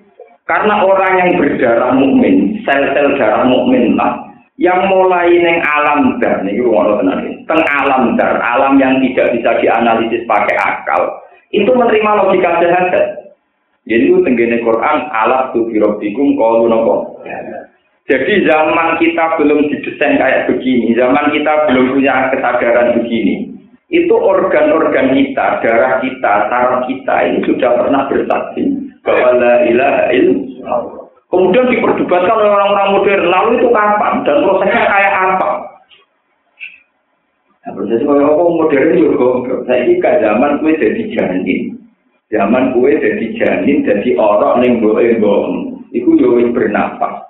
Karena orang yang berdarah mukmin, sel-sel darah mukmin lah, yang mulai neng alam dar, nih tenang, teng alam dar, alam yang tidak bisa dianalisis pakai akal, itu menerima logika sehat. Jadi itu tenggene Quran alat tu birobikum kalau nopo. Jadi zaman kita belum didesain kayak begini, zaman kita belum punya kesadaran begini, itu organ-organ kita, darah kita, saraf kita ini sudah pernah bersaksi bahwa la ilaha illallah. Kemudian diperdebatkan oleh orang-orang modern, lalu itu kapan dan prosesnya kayak apa? Nah, proses kayak apa modern juga, saya ini zaman kue jadi janin, zaman kue jadi janin, jadi orang yang bohong, itu juga bernafas.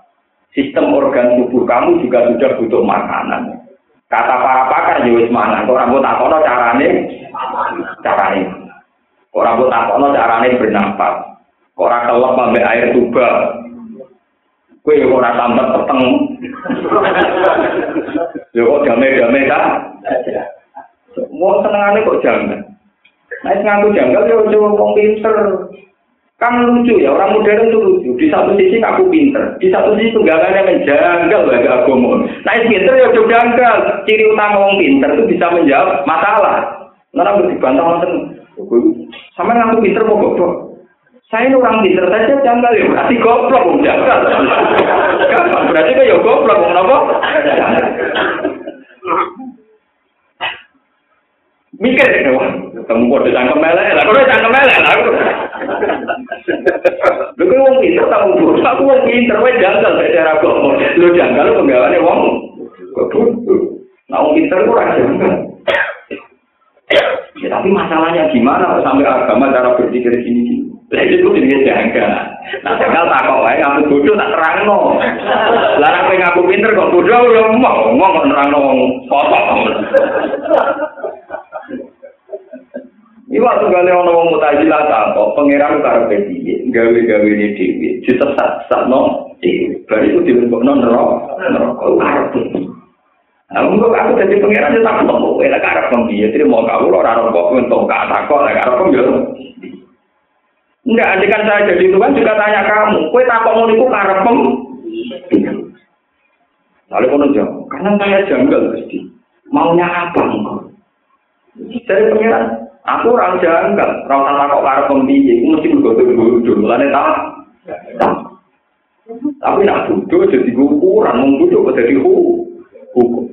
Sistem organ tubuh kamu juga sudah butuh makanan. Kata para pakar wis mangan, ora mbok takono carane carane. Ora mbok takono carane bernafas. Ora kelep ambek air tuba. Ya ora tambah peteng. Yo kok jame-jame ta? Wong senengane kok jangan. Nek ngaku janggal yo wong pinter. Kan lucu ya, orang modern itu lucu. Di satu sisi aku pinter, di satu sisi tunggakannya menjanggal bagi agama. Nah, pinter ya juga janggal. Ciri utama orang pinter itu bisa menjawab masalah. Nara bantah nonton, sama aku pinter mau goblok. Saya ini orang pinter saja janggal ya, berarti goblok mau janggal. Gampang, berarti kan ya goblok mau apa? Mikir ya, ketemu kode cangkem melek lah, kode cangkem melek lah. Lu kan wong pinter tahu bodoh, aku wong pinter, wae janggal nek cara agama. Lu janggal penggawane wong. Nah wong pinter ora janggal. Ya, tapi masalahnya gimana sampai agama cara berpikir gini gini. Lah itu jadi janggal. Nah, tinggal tak kok wae aku bodoh tak terangno. Larang kowe ngaku pinter kok bodoh ya mau ngomong kok nerangno wong kotor. Sumpah tunggalnya orang orang muda jilat pangeran karepe harus gawe gawe ini dewi, cita sat sat no, dari itu dibentuk non rok, rok itu harus. Namun aku dadi pangeran itu tak mau, ya tak harap kamu dia, jadi mau kamu lo kok entuk kak tak kok, tak harap kamu. Enggak, nanti kan saya jadi itu kan juga tanya kamu, kue tak mau niku harap kamu. Lalu kamu jawab, karena saya janggal pasti, maunya apa engkau? Saya pangeran, Aku orang janggal, orang sama kok pembiye, aku mesti bergodo bodoh, mulane tak. Tapi nak bodoh jadi ukuran, mau bodoh kok jadi hukum.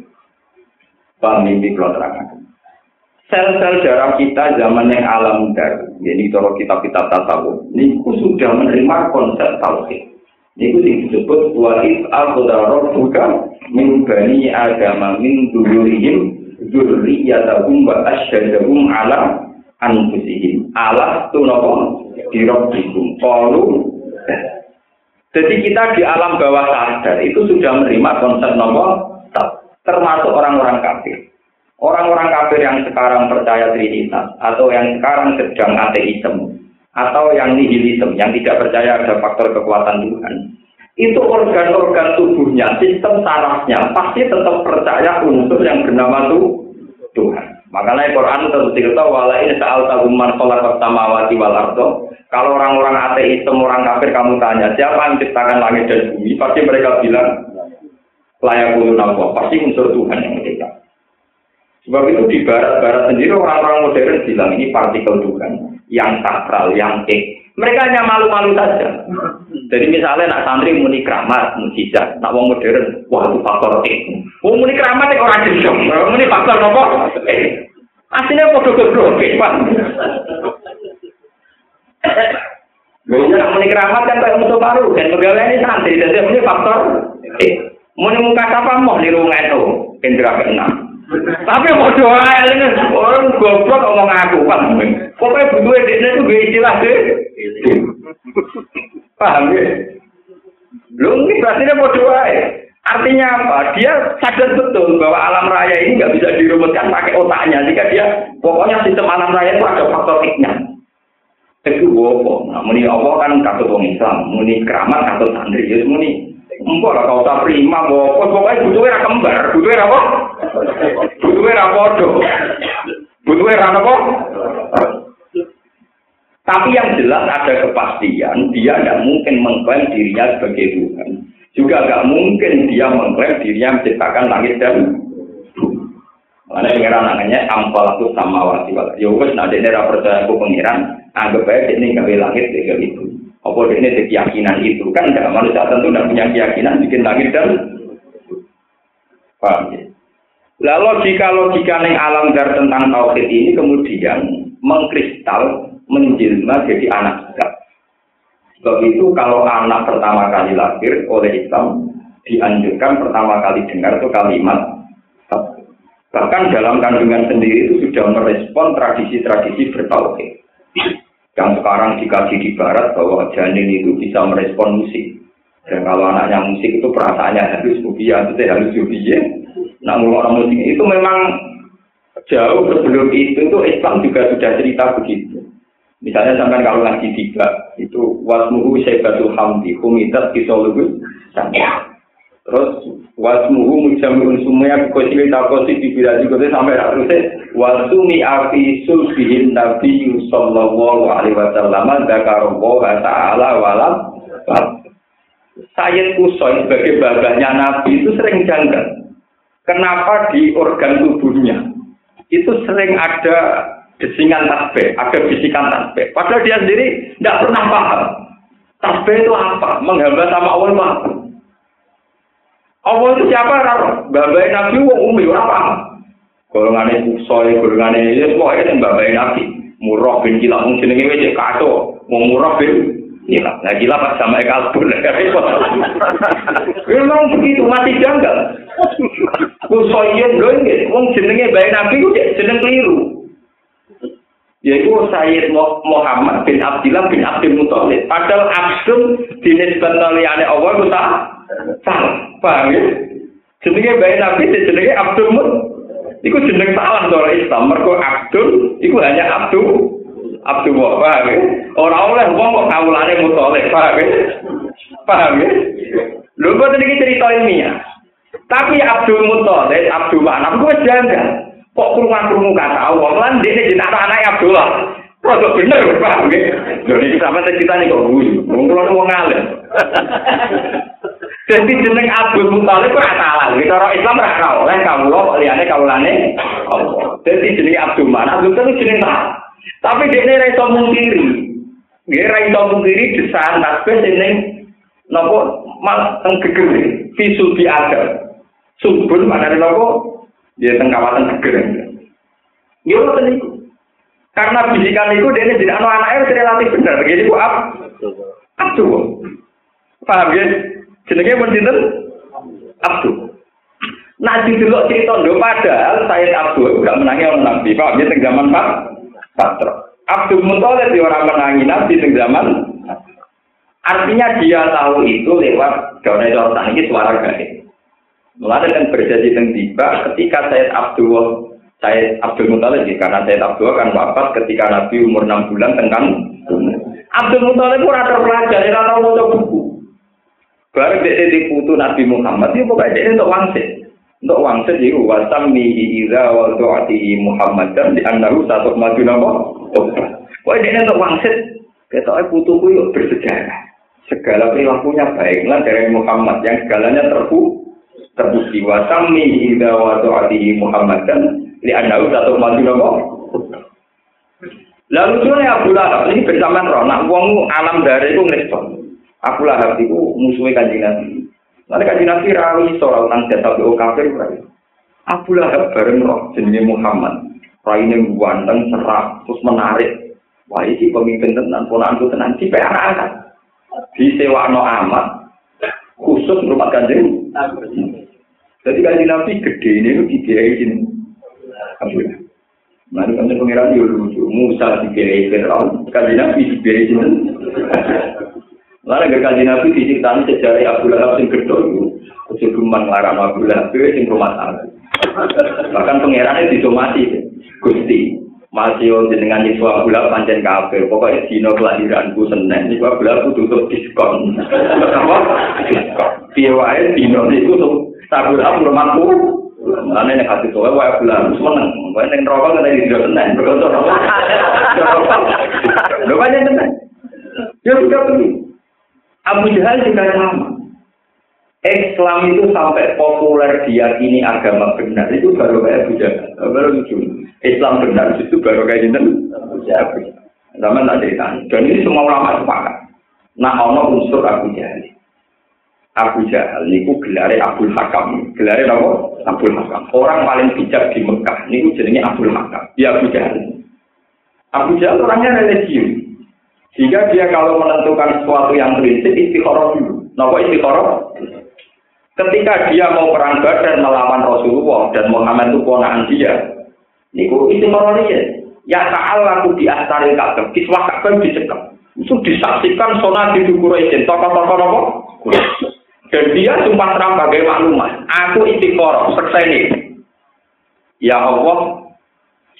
Paham mimpi kalau terangkan. Sel-sel darah kita zaman yang alam dar, jadi kalau kitab-kitab tasawuf, ini sudah menerima konsep tauhid. Ini disebut wa'id al-qudarot bukan min bani agama min dulurihim dzurriyyatahum wa asyhadahum ala anfusihim. Alas tu nopo? Dirobbikum qalu. Jadi kita di alam bawah sadar itu sudah menerima konsep nopo? Termasuk orang-orang kafir. Orang-orang kafir yang sekarang percaya trinitas atau yang sekarang sedang ateisme atau yang nihilisme yang tidak percaya ada faktor kekuatan Tuhan. Itu organ-organ tubuhnya, sistem sarafnya pasti tetap percaya unsur yang bernama Tuhan. Makanya Quran tentu cerita wala ini saal taguman kolak samawati wal ardo. Kalau orang-orang ateis, orang kafir kamu tanya siapa yang menciptakan langit dan bumi, pasti mereka bilang layak ulun Allah. Pasti unsur Tuhan yang mencipta. Sebab itu di barat-barat sendiri orang-orang modern bilang ini partikel Tuhan yang sakral, yang ek. Mereka hanya malu-malu saja. Jadi misalnya nak santri muni keramat, mujizat, nak wong modern, wah itu faktor ek. Wong muni keramat itu orang gendong, muni faktor apa? Eh, Aslinya podo goblok, Pak. Bisa muni keramat kan kayak musuh baru dan pegawai ini santri jadi ini faktor. Eh, muni muka siapa mau di rumah itu indra keenam. Tapi mau doa ini orang goblok ngomong aku kan. Pokoknya butuh dia itu gue istilah deh. Paham ya? Lu ini berarti dia mau doa ya. Artinya apa? Dia sadar betul bahwa alam raya ini nggak bisa dirumuskan pakai otaknya. Jika dia pokoknya sistem alam raya itu ada faktor X-nya. Itu wopo. Nah, muni Allah kan katut wong Islam, muni keramat katut santri, ya muni. Empok lah kau tak prima. Pokoknya butuhnya kembar, butuhnya apa? Butuhnya ra ra apa? Tapi yang jelas ada kepastian, dia tidak mungkin mengklaim dirinya sebagai Tuhan. Juga nggak mungkin dia mengklaim dirinya menciptakan langit dan Mana pengiran namanya ampal itu sama wasi wala. Ya wes nanti ini percaya aku pengiran, anggap aja ini nggak langit tiga itu. Apa ini keyakinan itu kan tidak manusia tentu tidak punya keyakinan bikin langit dan paham ya? Lalu jika logika neng alam dar tentang tauhid ini kemudian mengkristal menjelma jadi anak kita. Sebab itu kalau anak pertama kali lahir oleh Islam dianjurkan pertama kali dengar itu kalimat Bahkan dalam kandungan sendiri itu sudah merespon tradisi-tradisi bertauhid. Yang sekarang dikaji di barat bahwa janin itu bisa merespon musik. Dan kalau anaknya musik itu perasaannya harus mubiya, itu harus mubiya. Nah, orang musik itu memang jauh sebelum itu, itu Islam juga sudah cerita begitu. Misalnya sampai kalau ngaji tiga, itu wasmuhu syaibatul hamdi, humidat kisolugus, Terus wasmuhu mujamiun sumaya kosi ta kosi di bila juga sampai terusnya wasumi afi sulbihin nabi sallallahu alaihi wasallam dzakarallaha ta'ala walam Sayyid Kusoi sebagai babahnya Nabi itu sering janggal. Kenapa di organ tubuhnya itu sering ada desingan tasbih, ada bisikan tasbih. Padahal dia sendiri tidak pernah paham. Tasbih itu apa? Menghamba sama Allah itu apa? Allah itu siapa? Babai Nabi wong umi ora paham. Golongane kusoi, golongane ya semua itu babai Nabi. Murah bin kila mung jenenge wis kato, wong murah bin kila. Nah kila pas sama kalbun repot. Memang begitu masih janggal. Kusoi yen lho wong jenenge babai Nabi ku jeneng keliru. yaitu Sayyid Muhammad bin Abdullah bin Abdul Muthalib. Padahal Abdul dinisbatkan oleh Allah itu salah. Paham ya? Jenenge bayi Nabi jenenge Abdul Mut. Iku jeneng salah cara Islam. Mergo Abdul iku hanya Abdul Abdul paham ya? Ora oleh wong kok kawulane Muthalib, paham ya? Paham ya? Lho iki cerita ilmiah. Tapi Abdul Muttalib, Abdul Manaf, gue janda. Kok kurungan kurungan gak tahu? Wong lan dia jenak anak Abdullah. Produk bener, paham gak? Jadi sama saya nih kok gue, wong lan wong ngalir. Jadi jeneng Abdul Muttalib kok salah. Kita orang Islam gak tahu, lan kamu loh, liane kamu. Jadi jeneng Abdul Manaf, gue tuh jeneng tak. Tapi dia nih rayon mungkiri, dia rayon mungkiri di sana, tapi jeneng nopo mal tenggegeri visu di atas. Subun mana napa dia teng kawasan geger. Ya ngoten niku. Karena bisikan itu dia jadi anak anak itu relatif benar. Jadi ku apa? Abdu. Paham ya? Jenenge pun sinten? Abdu. Nah di dulu cerita ndo padahal saya Abdu enggak menangi orang Nabi. Paham ya teng zaman Pak Patro. Abdul Muthalib di orang menangi Nabi teng zaman Artinya dia tahu itu lewat gawe orang ini suara gaib. Mulai kan berjadi teng tiba ketika Said Abdul Said Abdul Muthalib karena Said Abdul kan wafat ketika Nabi umur enam bulan tengkan Abdul Muthalib pun ada pelajar, dia tahu mau buku. Baru dia diputu Nabi Muhammad, dia pokoknya dia untuk wangsit. Untuk wangsit itu wasam mihi iza wa do'ati Muhammad dan di satu maju nama. Pokoknya dia untuk wangsit. Kita putuku yuk bersejarah. Segala perilakunya baiklah dari Muhammad yang segalanya terbuka terbukti wasami ida wa ta'ati Muhammadan. Li annahu satu mati nopo lalu lucunya Abu Lahab ini bersamaan roh. Nak wong alam dari itu ngerespon Abu Lahab itu musuhnya kanji Nabi. Nanti kanji Nabi rawi soal tentang jasa BO kafir Abu Lahab bareng roh jenenge Muhammad. Raine ganteng serak terus menarik. Wah ini pemimpin tenan ponanku tenan di sewa no amat khusus rumah kanjeng jadi kalau nabi gede ini itu dibiayai sini. Alhamdulillah. Mari kami pengiran itu lucu. Musa dibiayai Fir'aun, kaji nabi dibiayai sini. Lalu ke kaji nabi diceritakan sejarah Abu Lahab yang gedor itu. Kecukupan larang Abu Lahab itu yang rumah tangga. Bahkan pengirannya disomasi. Gusti, masih jenengan nyiswa gula pancen kafe pokoknya dino kelahiranku senen nyiswa gula aku tutup diskon apa diskon piye wae dino niku tuh sabul aku rumahku Mana yang hati tua, wah bulan seneng. Wah yang rokok tidak seneng. Berkotor rokok. Lo. Ya sudah begini. Abu Jahal juga sama. Islam itu sampai populer diyakini agama benar itu baru kayak Abu Jahal. Baru lucu. Islam benar itu baru kayak Jinten. Sama tak cerita. Dan ini semua ulama sepakat. Nah, ono unsur Abu Jahal. Abu Jahal niku gelare Abdul Hakam. Gelare apa? Abdul Hakam. Orang paling bijak di Mekah niku jenenge Abdul Hakam. Ya Abu Jahal. Abu Jahal orangnya religius. Jika dia kalau menentukan sesuatu yang prinsip istikharah dulu. Napa istikharah? Ketika dia mau perang Badar melawan Rasulullah dan Muhammad itu ponakan dia, niku istikharah dia. Ya ta'ala aku di astaril Ka'bah, kiswah Ka'bah dicekap. Itu disaksikan sonat di Quraisy, tokoh-tokoh apa? Dan dia sumpah terang bagai maklumat. Aku istiqoroh, ini. Ya Allah,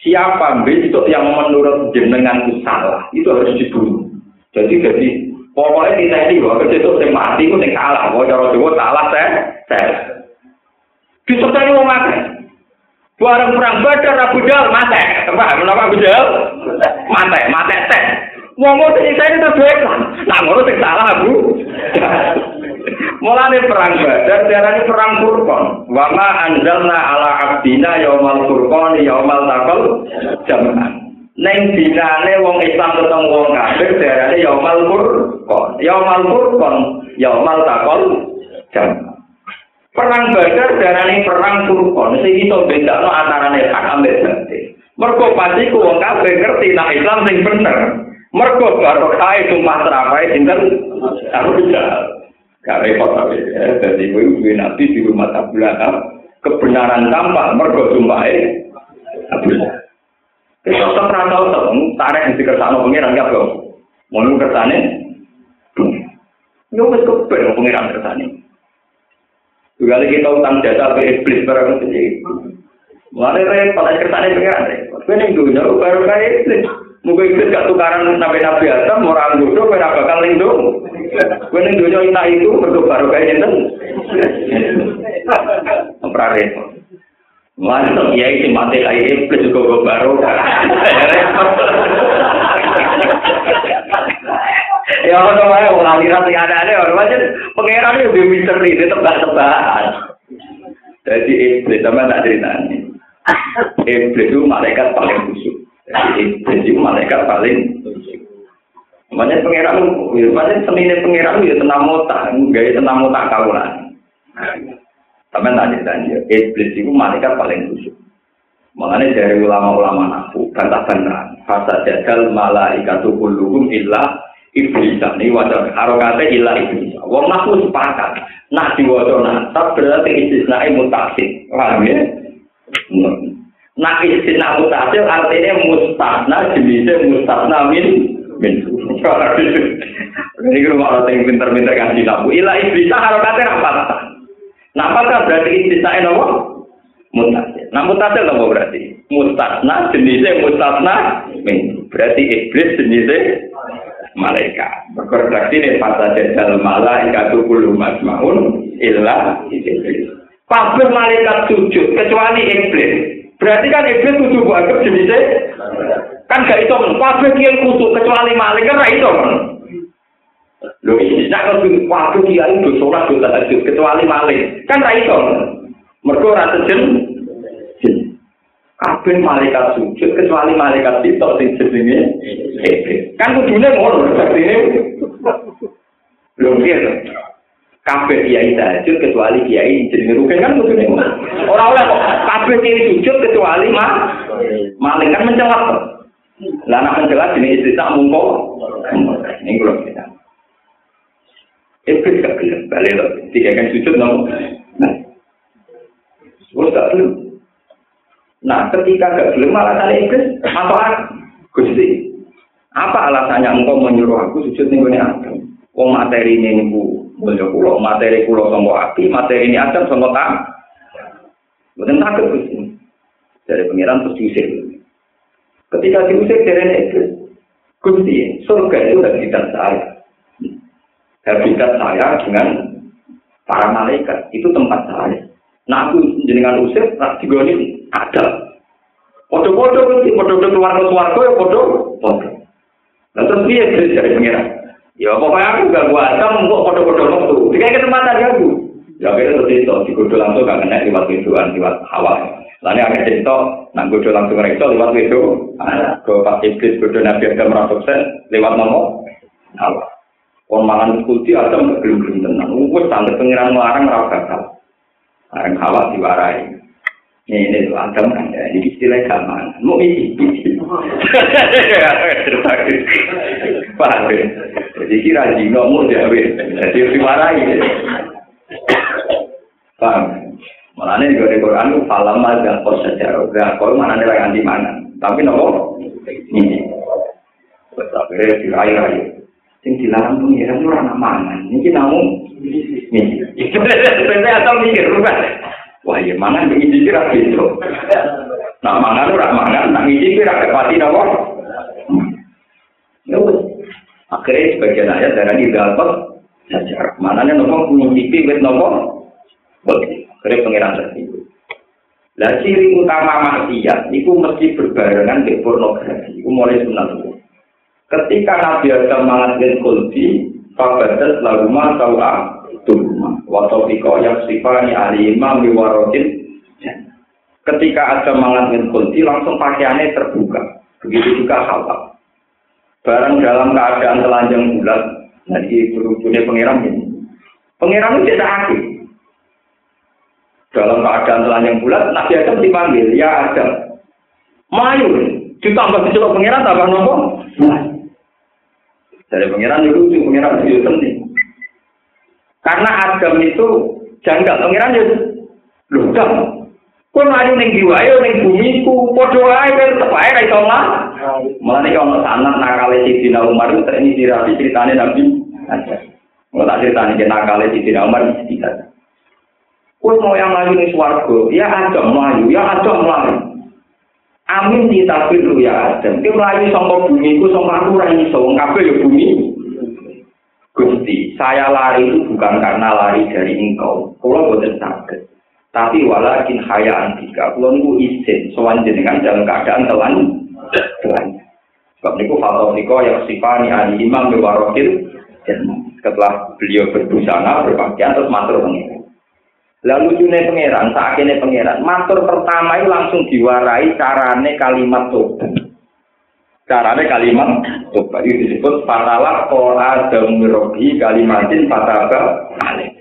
siapa besok yang menurut jenenganku salah, itu harus dibunuh. Jadi jadi pokoknya kita ini bahwa besok yang mati itu yang salah. Bahwa cara Jawa salah saya, saya. Disertai mau makan. Barang perang badar Abu Jahal mate. Paham menapa Abu Jahal? Mate, mate teh. Ngono sing saya itu lah. Nah ngono sing salah Abu. Mulane perang badar diarani perang Furqan. Wa ma anzalna ala abdina yaumal furqan yaumal taqal jam'an. Neng dinane wong Islam ketemu wong kafir diarani yaumal furqan. Yaumal furqan yaumal taqal jam'an. Perang Badar darani perang Furqan sing iso bedakno antarane hak ambek batil. Mergo pasti ku wong kabeh ngerti nek Islam sing bener. Mergo barokah sumpah terapai sinten Abu Jahal. Gak repot tapi ya, jadi ibu nabi di rumah tabulata kebenaran tampak mergo sumpah Abu Jahal. Kita tetap rantau tetap tarik di kersane pengiran gak bro. Mau kersane? Yo wis kepen pengiran kersane. Juga kita utang jasa ke iblis barang itu. Mulai repot, kesannya pengiran repot. Gue nih dunia baru kayak iblis. Mungkin iblis gak tukaran nabi nabi atas, orang bodoh, gue bakal lindung. Gue nih dunia ina itu berdua baru kayak itu. Pernah repot. Mulai ya itu mati kayak iblis juga gue baru. Ya ono wae wong aliran sing ada-ade ora wae pangeran yo misteri tebak-tebakan. Jadi iblis sama tak ceritanya. Iblis itu malaikat paling khusyuk. Jadi iblis itu malaikat paling. Makanya pangeran, makanya senine pangeran ya tenang mota, gaya tenang mota kaulan. Sama tak ceritanya, iblis itu malaikat paling khusyuk. Makanya dari ulama-ulama aku, bantah-bantahan. Fasa jadal malaikatu kulluhum illa iblis ini wajar harokatnya ilah iblis. Wong naku sepakat. Nak diwajah nasab berarti istisnai mutasil. Paham ya? Nak istisna mutasil artinya mustasna jenisnya mustasna min min. Ini rumah orang yang pinter-pinter kan silabu. Ilah iblis harokatnya apa? Nah, apakah berarti istisna apa? Mutasil. Nah, mutasil apa berarti? Mustasna jenisnya mustasna min. Berarti iblis jenisnya malaikat. Berkoreksi ini pada jadal malaikat kullu masmaun illa iblis. Kabeh malaikat sujud kecuali iblis. Berarti kan iblis kudu anggap jenisnya kan gak itu. Kabeh kiai kudu kecuali malaikat ra itu men. Lho iki nek kudu kabeh kiai do salat do tahajud kecuali malaikat. Kan ra itu. Mergo ra sejen kabeh malaikat sujud kecuali malaikat itu sing jenenge kan kudune ngono artine lho piye kabeh kiai sujud kecuali kiai jenenge rugen kan kudune ngono ora oleh kok. Kabeh kiai sujud kecuali mah malaikat mencelat lah anak mencelat jenis istri tak mungko. Ini kalau kita Iblis gak gelap, balik loh. Tiga kan sujud dong. Nah, gak gelap. Nah, ketika gak gelem alasan iblis, apa Gusti? Apa alasannya engkau menyuruh aku sujud ning gone Adam? Wong materi ini niku mulya kula, materi kula sangka api, materi ini Adam sangka tak. Mboten takut. Dari pengiran terus diusir. Ketika diusir dari iblis, Gusti, surga itu habitat saya. Habitat saya dengan para malaikat, itu tempat saya. Nah aku jenengan usir, tak digoni ada. Podo-podo, podo-podo keluar ke suarga, ya podo, podo. Nah terus dia dari pengiran. Ya pokoknya aku gak gua asam, kok podo-podo waktu. Jika kesempatan ya aku. Ya akhirnya terus itu, dikudu langsung gak kena lewat widuan, lewat hawa. Lalu agak cerita, nang kudu langsung rekso lewat widu. Ke pas iblis kudu nabi ada merasa lewat nomor hawa. Kon mangan kulti ada gelem-gelem tenang. Wes sampe pengiran melarang ora bakal. Areng hawa diwarai. Ini ini agam kan ya, ini istilah gaman. Mau isi, Paham ya? Jadi kira jino mau jawe, jadi dimarahi. Paham? Malah ini juga di Quran itu falam dan kos sejarah. Gak kau mana nih lagi mana? Tapi nopo ini. Terus akhirnya dirai-rai. Yang dilarang tuh ya, itu orang mangan. Ini namun ini. Itu sebenarnya atau mikir, bukan? Wah, ya mangan ini kira gitu. Nah, mangan ora mangan, nah ini kira kepati nopo. Ya Akhirnya sebagian ayat dari dapat sejarah. Mananya nopo ngicipi wit nopo. Boleh. Akhirnya pengiran tersebut. Lah ciri utama maksiat itu mesti berbarengan dengan pornografi. Itu mulai sunat Ketika Nabi Adam mengatakan kulti, fabadat lagu ma tawa tuhma. Watopiko yang sifani alimah miwarotin. Ketika ada mengatakan kulti, langsung pakaiannya terbuka. Begitu juga halal. Barang dalam keadaan telanjang bulat, jadi berujungnya pengiram ini. Pengiram itu tidak aktif. Dalam keadaan telanjang bulat, Nabi Adam dipanggil, ya Adam. Mayu, ditambah dicelok pengiran, tambah nopo. Dari pengiran itu lucu, pengiran itu penting. Karena Adam itu janggal, pengiran itu lucu. Kau maju neng jiwa, ayo neng bumi ku, podo aja, tetep aja kayak sama. Malah nih kalau sanat nakale si Dina Umar itu ini dirapi Nabi. Mau tak ceritanya nakale si Dina Umar tidak. Kue mau yang melayu nih suarga, ya ada melayu, ya ada melayu. Amin kita biru ya Adam. Dia melayu sama bumi, ku sama aku rani sawang kafe ya bumi. Gusti, saya lari itu bukan karena lari dari engkau. Kalau bukan sakit. Tapi walakin haya antika. Kalau niku izin, soal jenengan dalam keadaan telan. Telan. Sebab niku fatwa niku yang sifani ali imam bewarokil. Setelah beliau berbusana, berpakaian, terus matur pengiran. Lalu lucunya pangeran, saat ini pangeran, matur pertama itu langsung diwarai carane kalimat tobat. Carane kalimat tobat itu disebut fatalah kola demirobi kalimatin fataba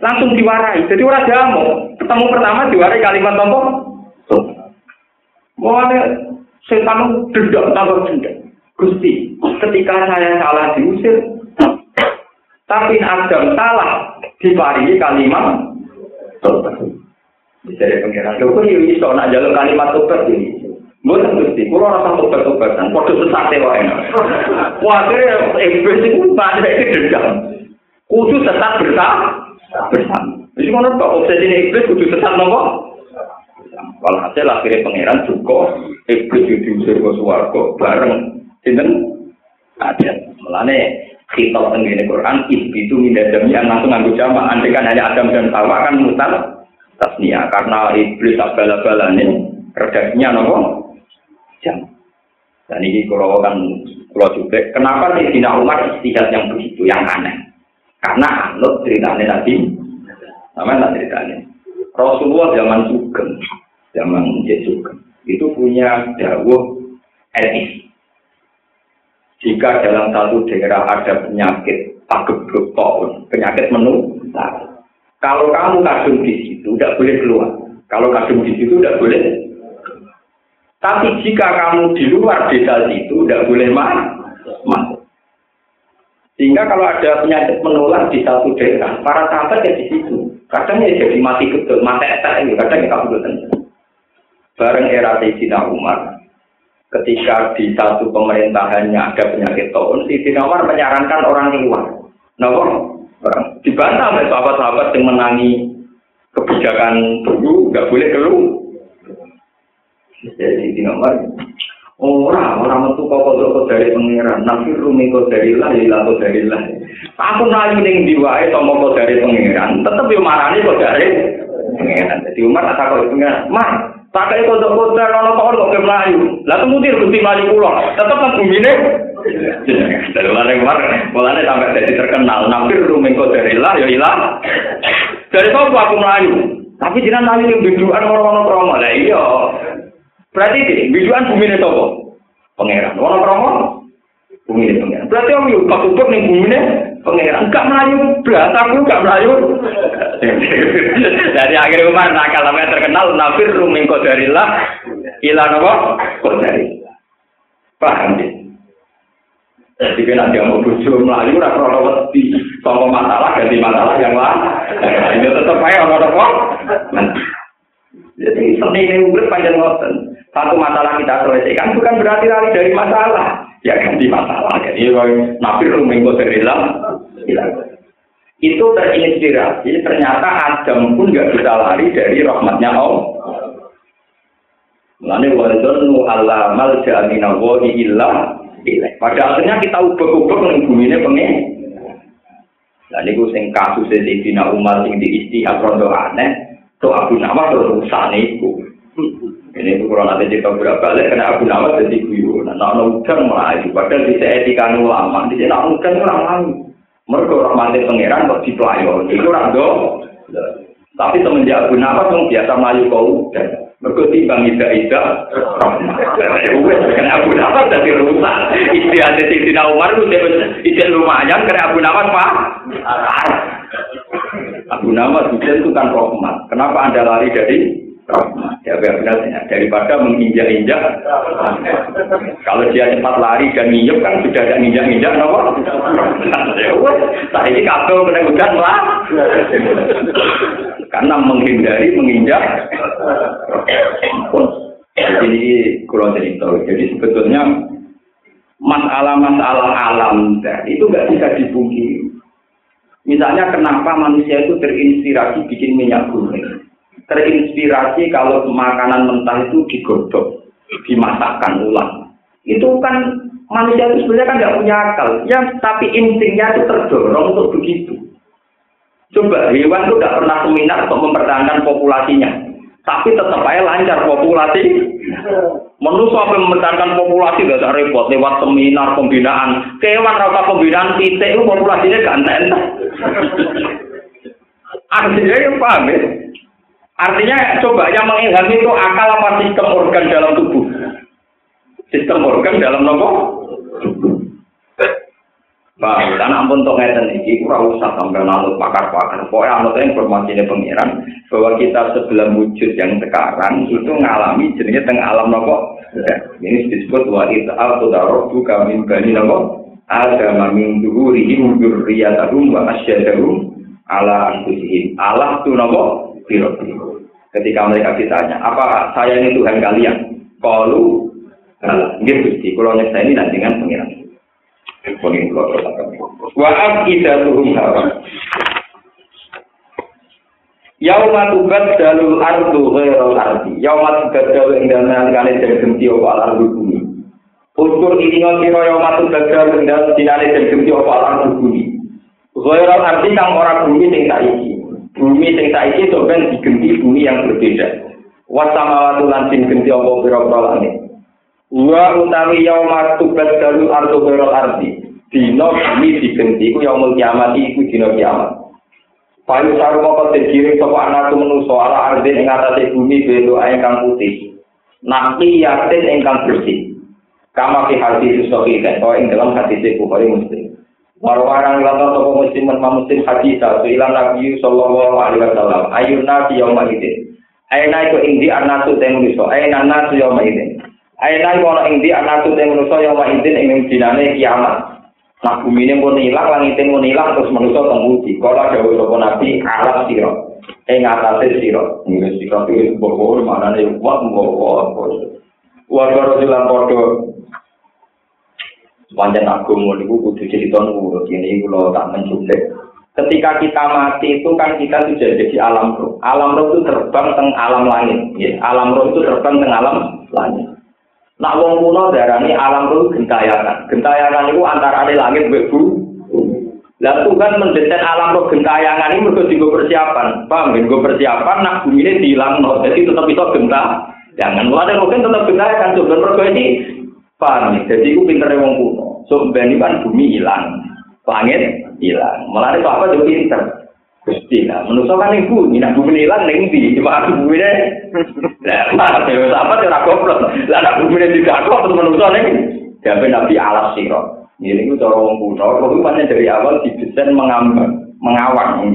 Langsung diwarai, jadi orang jamu. Ketemu pertama diwarai kalimat. Mau ada setan dendam tambah dendam. Gusti, ketika saya salah diusir, tapi Adam salah diparingi kalimat tobat. Bisa. Lho kok ini iso nak jalur kalimat tobat ini. Bukan gusti, kalau rasa tobat-tobatan, kode sesate wae. Wah, akhirnya iblis itu pada itu dendam. Kudu tetap bersama. Bersama. Jadi mana kok obsesi ini iblis kudu sesat nopo? Hasil akhirnya pangeran juga iblis itu diusir ke suarga bareng. Sinten ada. Melane kitab tenggine Quran itu minda yang langsung nganggo jama andekan hanya Adam dan Hawa kan mutar tasnia karena iblis tak bala-balane redaksinya nopo jam. Dan ini kalau kan kalau juga kenapa di Sina Umar istihad yang begitu yang aneh? Karena anut ceritanya tadi namanya ceritanya? Rasulullah zaman Sugeng zaman Sugeng itu punya dawuh etis. Jika dalam satu daerah ada penyakit pagebluk tahun, penyakit menular, kalau kamu kadung di situ, tidak boleh keluar. Kalau kadung di situ, tidak boleh. Tapi jika kamu di luar desa itu, tidak boleh masuk. Sehingga kalau ada penyakit menular di satu daerah, para sahabat ya di situ. Kadang ya jadi mati betul, mati etak ini, kadang ya kabupaten. Bareng era Sayyidina Umar, ketika di satu pemerintahannya ada penyakit tahun, Siti Nawar menyarankan orang keluar. Nah, orang dibantah oleh sahabat-sahabat yang menangi kebijakan dulu, nggak boleh keluar. Jadi Siti Nawar, Ora, ora metu kok kok dari pangeran. Nabi rumi kok dari lah, ya kok dari lah. Aku mlayu ning ndi wae tomo kok dari pangeran, tetep yo marani kok dari pangeran. Jadi Umar tak kok pangeran, "Mas, pakai kok kok dari ono kok kok mlayu." Lah temu dir Gusti mlayu kula. Tetep nang bumine. Dari mana Umar, mulane sampai jadi terkenal. Nabi rumi kok dari lah, ya ilah. Dari kok aku mlayu. Tapi jenengan ning biduan ono-ono promo. Lah iya. Berarti ini, biduan bumi ini apa? Pangeran. Orang kromo? Bumi ini pangeran. Berarti om yuk, pas nih bumi ini pangeran. Enggak melayu, berasa aku enggak melayu. Dari akhir Umar nakal namanya terkenal nafir ruming kodarillah ilah apa? Kodarillah. Paham ya? Jadi kan ada mau bujuk melayu, ora krono wedi, sama masalah ganti masalah yang lain. Ini tetap aja orang apa? Jadi seni ini urip panjang ngoten. Satu masalah kita selesaikan bukan berarti lari dari masalah. Ya ganti masalah. Jadi nabi rumengko terilang. Itu terinspirasi. Ternyata Adam pun nggak bisa lari dari rahmatnya Allah. Mulane nu Allah mal wa illa Pada akhirnya kita ubah-ubah ning bumine pengen. Lah niku sing kasus Sayyidina Umar sing diistihad rondo aneh So Abu Nawas terus urusan itu. Ini itu kalau nanti cerita berapa kali karena Abu Nawas jadi guyu. Nah, nah udan melayu. Padahal di etika ulama, di sana udan orang lain. Mereka rahmatin pangeran kok dipelayo. Itu orang. Tapi semenjak Abu Nawas yang biasa melayu kau udan. Mereka timbang ida ida. Karena Abu Nawas jadi rusak. Istiadat Sayyidina Umar itu lumayan karena Abu Nawas pak. Abu Nawas hujan itu kan rahmat. Kenapa Anda lari dari rahmat? Ya benar daripada menginjak-injak. Kalau dia cepat lari dan nginjak kan sudah ada nginjak-injak, apa? Ya ini kabel lah. Karena menghindari menginjak. Jadi kurang cerita. Jadi sebetulnya masalah-masalah alam itu nggak bisa dipungkiri. Misalnya kenapa manusia itu terinspirasi bikin minyak goreng. Terinspirasi kalau makanan mentah itu digodok, dimasakkan ulang. Itu kan manusia itu sebenarnya kan nggak punya akal. Ya, tapi instingnya itu terdorong untuk begitu. Coba hewan itu nggak pernah seminar untuk mempertahankan populasinya. Tapi tetap aja lancar populasi. Menurut apa mempertahankan populasi gak ada repot lewat seminar pembinaan. Kewan rasa pembinaan titik itu populasinya ganteng. Artinya ya paham ya? Artinya coba yang mengilhami itu akal apa sistem organ dalam tubuh? Sistem organ dalam nopo? Pak, dan ampun untuk ngeten ini, kurang usah sampai nanut pakar-pakar. Pokoknya anut informasi ini pengiran bahwa kita sebelum wujud yang sekarang itu mengalami jenisnya tengah alam nopo. Ya, ini disebut wa ita'al tudarobu kami bani nopo. Ada mamin duhurihim durriyatahum wa asyadahum ala anfusihim. Allah tu nopo biro Ketika mereka ditanya, apa saya ini Tuhan kalian? Kalau Nggih Gusti, nyeksa ini nanti dengan pengiran. Pengin kula terus Wa afidatuhum hawa. Yauma tubaddalu ardu ghairal ardi. Yauma tubaddalu ing dalem nalikane den genti apa ardu bumi. Ini sira yauma tubaddalu ing dalem dinane den genti apa ardu bumi. Ghairal arti kang ora bumi sing saiki. Bumi sing saiki ben digenti bumi yang berbeda. Wasamawatu lan apa pira-pira langit. Wa utawi yauma tubaddalu ardu ghairal arti. Dino bumi digenti ku yaumul kiamat iku dino kiamat. Payu saru moko dikirim sapa anak menungso ala ardi ing atase bumi bendo ingkang putih. Nabi yatin ingkang bersih. Kama fi hati susohi dan ing dalam hati si Bukhari Muslim. Warwarang lantar toko muslim dan muslim hadis satu ilan nabi sallallahu alaihi wasallam. Ayun nabi yauma idin. Aina iku ing di anasu teng nuso. Aina nasu yauma idin. Aina ana ing di anasu teng nuso yauma idin ing dinane kiamat. Nah bumi ini pun hilang, langit ini pun hilang, terus manusia tembuti. Kalau ada sopo nabi, alam siro. Eh ngatasi siro. Ini siro itu bohong, mana nih, kuat bohong. Warga Rasulullah Kodo, Panjang agung niku kudu cerita nurut ini kalau tak menculik. Ketika kita mati itu kan kita sudah jadi alam roh. Alam roh itu terbang teng alam langit. Ya. Alam roh itu terbang teng alam langit. Nak wong kuno darani alam itu gentayangan. Gentayangan itu antara langit mbek Lah Tuhan mendesain alam roh gentayangan ini mergo digo persiapan. Paham? Digo persiapan nak bumi ini dilangno. Jadi tetap bisa genta. Jangan mulai mungkin tetap gentayangan coba mergo ini paham? Jadi itu pinter wong kuno. So ben kan bumi hilang. Langit hilang. Mulai itu apa juga pinter. Gusti lah, menurut kan ibu, ini bumi hilang neng di, cuma aku bumi deh. Lah, apa cara goblok? Lah, nak bumi deh tidak kok, terus menurut neng. Jadi nabi alas sirot. Ini itu cara wong kuno, itu banyak dari awal didesain mengambang, mengawang.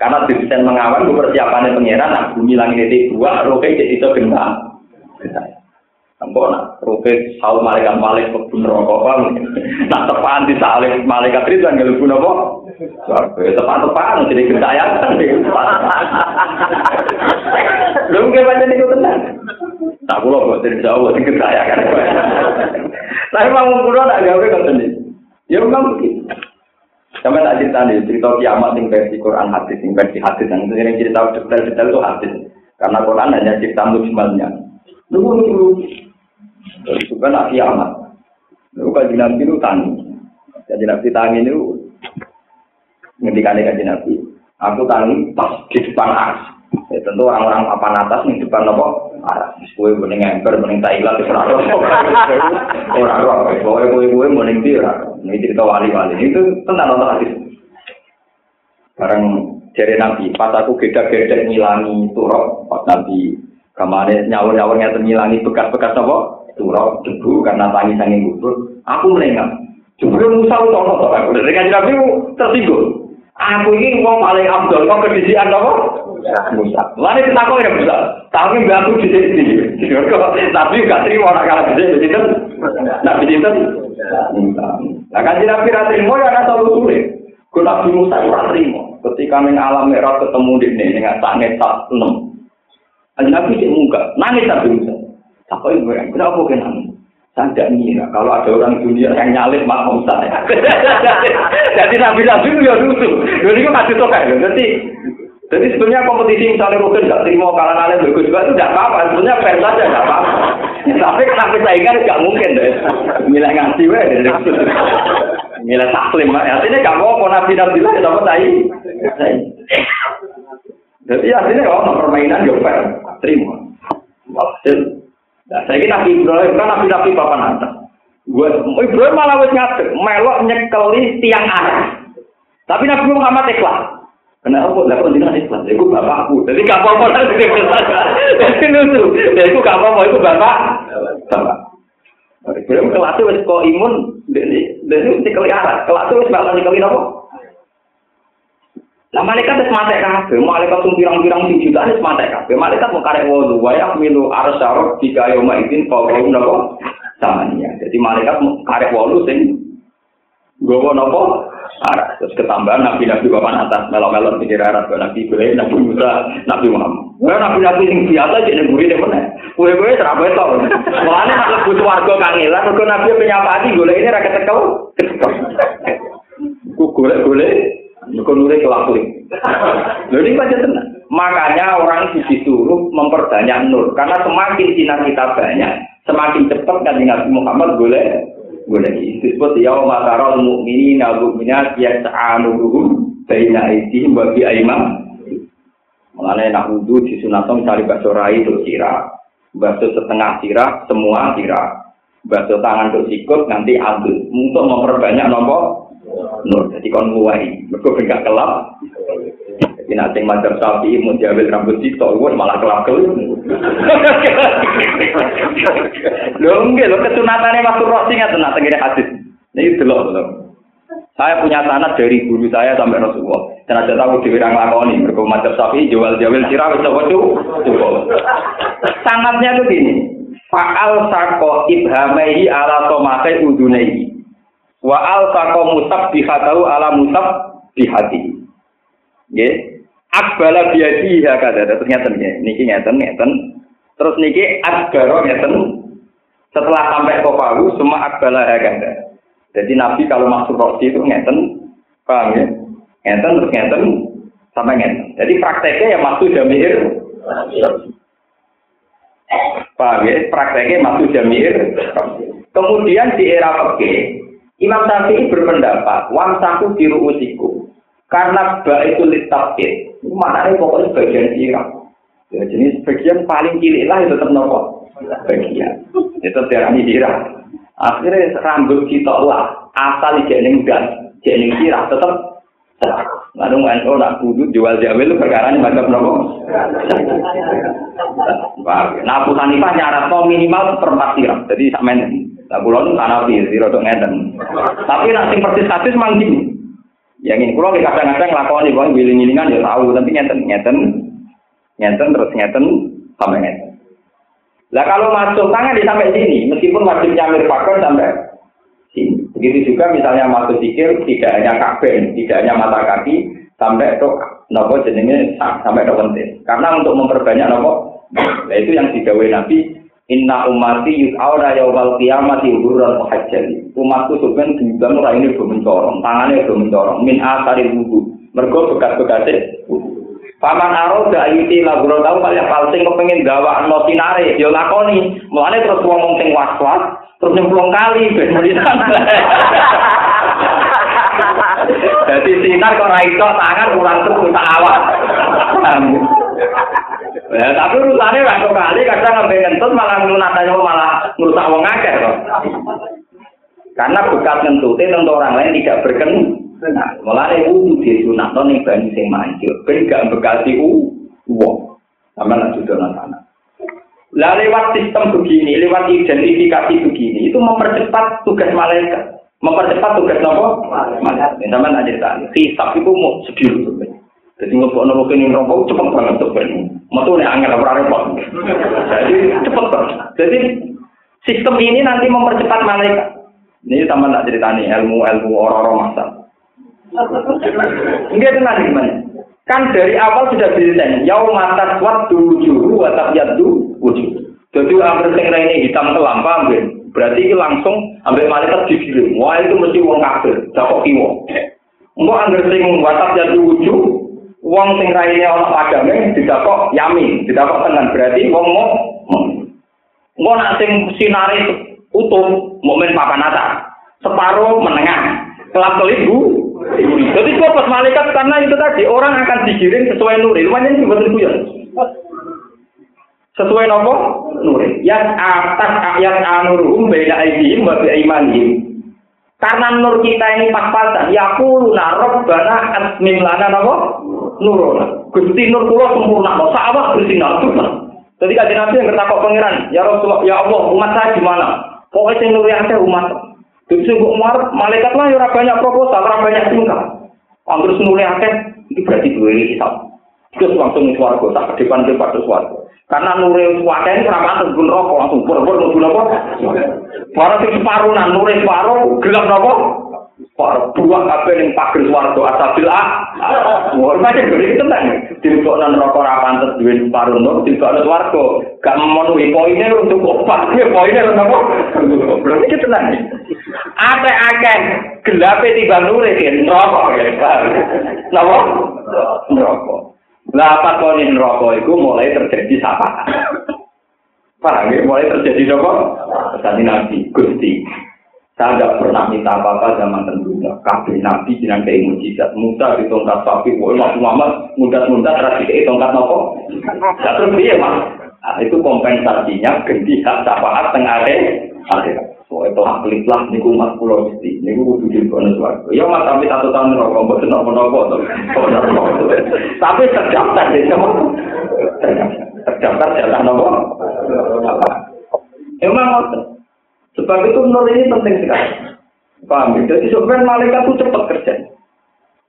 Karena didesain mengawang itu persiapannya pengiran, nah bumi langit itu dua, roke jadi itu gentar. Ampun, nak roke sahur malaikat malik kebun rokok, nak tepaan di salib malaikat itu kan gak apa? Tepat-tepat, jadi gentayan. Lu nggak baca itu tenang. Tak pulau buat dari Jawa, ini gentayan. Tapi mau kulo tak gawe ngoten iki. Ya memang begitu. Sama tak cerita nih, cerita kiamat yang versi Quran hadis, yang versi hadis, yang ini cerita detail-detail itu hadis. Karena Quran hanya cerita mujmalnya. Nunggu nunggu. Itu kan kiamat. Nunggu kaji nabi itu tani. Kaji nabi tani itu ngendikan kaji nabi. Aku tani pas di depan ars. Ya, tentu orang-orang papan atas di depan apa? marah. Kue mending ember, mending Thailand, orang orang. Pokoknya kue kue mending dia. Ini cerita wali-wali itu tentang nonton hadis. Barang dari nabi, pas aku geda-geda ngilangi turok, pas nabi ke mana nyawur-nyawur ngilangi bekas-bekas apa? Turok, debu karena tangi sanging gugur. Aku melengah. Jumlah Musa itu orang-orang. Dengan nabi tersinggung. Aku ini mau paling abdul, kok kedisian apa? Musa. Lalu kita kok ya Musa. Tapi nggak aku di sini. Tapi nggak terima orang kalah di sini. Itu nabi itu. Nah kan tidak kira terima ya ada selalu sulit. Kalau Nabi Musa itu terima. Ketika neng alam merah ketemu di sini dengan tak enam. Aja Nabi sih muka nangis Nabi Musa. Apa yang gue? Kenapa? Saya tidak ngira kalau ada orang dunia yang nyalip Mak Musa. Jadi Nabi Nabi itu ya lucu. Jadi itu masih suka. Jadi jadi sebenarnya kompetisi misalnya mungkin nggak terima kalah kalah bagus juga itu tidak apa-apa. Sebenarnya fair saja tidak apa-apa. Tapi kenapa saingan nggak mungkin deh. Milih ngasih weh. Milih taklim. Artinya nggak mau pun nabi nabi lah dapat tai. Jadi artinya kalau permainan ya fair. Terima. Hasil. Nah, saya kira nabi Ibrahim kan nabi nabi bapak nanti. Gue Ibrahim malah wes ngatur melok nyekeli tiang arah. Tapi Nabi Muhammad ikhlas. Kenapa? Lah kok jenengan Islam? Iku bapakku. Jadi gak apa-apa lah jadi Jadi lucu. Ya iku gak apa-apa, iku bapak. Bapak. Belum kelas wis kok imun, dari dari mesti kelihatan. Kelas wis bakal dikali apa? Lah malaikat wis mate kabeh, malaikat sing pirang-pirang sing jutaan wis mate kabeh. Malaikat mau karek wudu, wa milu arsarok jika yoma idin fawqahum napa? Samania. Jadi malaikat mau karek wudu sing gowo napa? Arah. Terus ketambahan nabi-nabi papan atas melok-melok pikir arah ke nabi Ibrahim, nabi Musa, nabi Muhammad. Wah nabi-nabi yang biasa jadi negeri deh mana? Kue-kue terapi tau. Mana nak butuh warga kangelan, mereka nabi penyapati golek ini rakyat tekel. Ku golek-golek, mereka nure kelakling. Lalu ini baca tenang. Makanya orang disuruh memperbanyak nur, karena semakin sinar kita banyak, semakin cepat kan Nabi Muhammad boleh boleh disebut ya makaral mukmini nabu minat ya ta'anuruhum baina aidihim wa bi aiman mengenai nak wudhu di sunatom cari bakso rai untuk sirah. Bakso setengah sirah semua sirah. Bakso tangan untuk sikut nanti adul untuk memperbanyak nomor nur. Jadi kon nguai mereka kelap nanti macam sapi mau diambil rambut sitok malah kelap kelap Lho enggak, lho kesunatannya masuk roh sing ngaten nak tengene hadis. Ini delok lho. Saya punya sanad dari guru saya sampai Rasulullah. Dan ada tahu di wirang lakoni, mereka macam sapi, jual-jual sirah, waduh, cukup. Sanadnya tuh gini, Fa'al sako ibhamaihi ala somate udunaihi. Wa'al sako musab bihatahu ala musab bihati. Ya, akbala biadi ya kata. Ternyata nih, niki ngeten ngeten. Terus niki akbaro ngeten setelah sampai ke Palu, semua akbala aganda. Jadi Nabi kalau masuk roksi itu ngeten, paham ya? Ngeten terus ngeten sampai ngeten. Jadi prakteknya ya masuk jamir. Paham ya? Prakteknya maksud jamir. Kemudian di era peke, Imam Syafi'i berpendapat, wam saku biru usiku. Karena ba itu litabit. Mana ini pokoknya bagian sirah. Ya, jenis bagian paling cilik lah itu tetap nopo. Bagian. Itu tiarani sirah. Akhirnya rambut kita lah. Asal jening dan jening sirah tetap Lalu NU nak kudu jual jawil itu perkara ini macam nopo. Nah, Abu Hanifah nyarat minimal seperempat sirah. Jadi sampai Lah kula nu anapi sira tok ngeten. Tapi nek sing persis hadis mang gini. Yang ini kula kadang-kadang nglakoni wong wiling-wilingan ya tahu, tapi ngeten ngeten ngeten terus ngeten sampai ngeten. Lah kalau masuk tangan di sampai sini, meskipun wajib nyamir pakon sampai sini. Begitu juga misalnya masuk sikil tidak hanya kaki, tidak hanya mata kaki, sampai itu nopo jenenge sampai ke penting. Karena untuk memperbanyak nopo, nah itu yang didawai Nabi Inna umati yus'auna yawmal qiyamati hurran muhajjali. Umatku sebenarnya dibilang orang ini belum mencorong, tangannya belum mencorong. Min asari wudu. Mergo bekas-bekasnya Paman aro da ayuti laburo tau kaya palsing kepengin gawa no sinare ya lakoni. Mulane terus wong sing was-was terus nyemplung kali ben Jadi sinar kok ra iso tangan kurang terus tak awak. Ya, tapi urusannya waktu kali kadang ngambil ngentut malah ngunatanya malah ngerusak wong akeh kok. Karena bekas ngentutnya tentu orang lain tidak berken. Nah, malah itu di sunat nih banyu sing mancur, ben gak bekasi uang. Sama nak sudah sana. Lah lewat sistem begini, lewat identifikasi begini, itu mempercepat tugas malaikat. Mempercepat tugas nopo? Malaikat. Sama nak cerita, hisab itu mau sedih. Jadi nggak boleh ini rokok cepet banget tuh kan. Metu nih angin apa repot. Jadi cepet banget. Jadi sistem ini nanti mempercepat malaikat. Ini sama tak ceritani ilmu ilmu orang-orang masa. Enggak tenang gimana? Kan dari awal sudah dirilis. Yau mata kuat dulu juru, watak yadu wujud. Jadi ambil sing ini hitam kelam, paham Berarti ini langsung ambil malaikat digiring. Wah itu mesti uang kafir, dakok kiwo. Enggak ambil sing watak yadu wujud, Wong sing raine ana padame didakok yamin, didakok tenan berarti wong mau Engko nak sing sinare utuh mukmin papan atas, separuh menengah, kelap kelip bu. Jadi kok malaikat karena itu tadi orang akan digiring sesuai nuri. Lumayan sih betul ya. Sesuai nopo nuri. Yang atas yang anurum beda aidihim wa bi imanihim. Karena nur kita ini pas-pasan, ya narok bana asmim lana nopo nurona. Gusti nur kula sempurna, no sawah bersinar tuh. Jadi kajian nabi yang ketakok pangeran, ya Rasulullah, ya Allah, umat saya gimana? Pokoknya nur yang umat. Jadi sing umar, malaikat lah ya banyak proposal, ora banyak tingkah. Anggur nur yang itu berarti dua ini hitam. Terus langsung suaraku, tak ke depan ke pada suaraku. Karena nure suaka ini ora pantes gun rokok langsung pur-pur mlebu napa? Para sing separuh nang nure separuh gelap napa? Para buah kabeh ning pager swarga asabil ah. Hormate gede iki tenan. Dilebok nang rokok ora pantes duwe separuh nur dilebok nang swarga. Gak memenuhi poinnya untuk opat. Ya poinnya napa? Berarti iki tenan. Ate akeh gelape tiba nure iki rokok ya. Napa? Rokok. Lah apa konin rokok itu mulai terjadi sapa? Paham ya? Mulai terjadi apa? Tadi Nabi, Gusti. Saya tidak pernah minta apa-apa zaman tentunya. Kabeh Nabi jangan kayak mujizat. Musa di tongkat sapi. Wah, Nabi Muhammad mudah-mudah terakhir di tongkat nopo. Ya terus mah. Nah, itu kompensasinya ganti hak syafaat tengah akhir. Soalnya telah pelit lah niku umat pulau mesti niku kudu di kono suwargo. Ya mas tapi satu tahun rokok mbok senok to. Tapi terdaftar di sama. Terdaftar jatah nopo? Emang ngoten. Sebab itu menurut ini penting sekali. Paham? Ya? Jadi sebenarnya malaikat itu cepat kerja.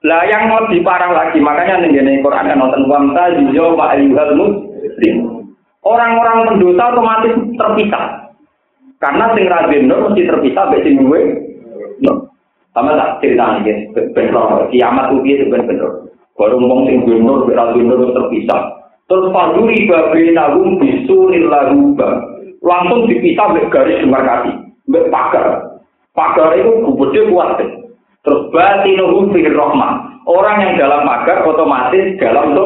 Lah yang lebih parah lagi, makanya nih Quran kan nonton wamta yujo wa ayyuhal muslim. Orang-orang pendosa otomatis terpisah. Karena sing rajin nur mesti terpisah dari sing gue. Sama tak cerita nih, benar. Kiamat itu dia sebenarnya Baru ngomong sing gue nur, rajin nur terpisah. Terus babi nagum bisuril laguba. Langsung dipisah dari garis demarkasi, dari pagar. Pagar itu gede kuat. Terus batinuhu fir rohmah. Orang yang dalam pagar otomatis dalam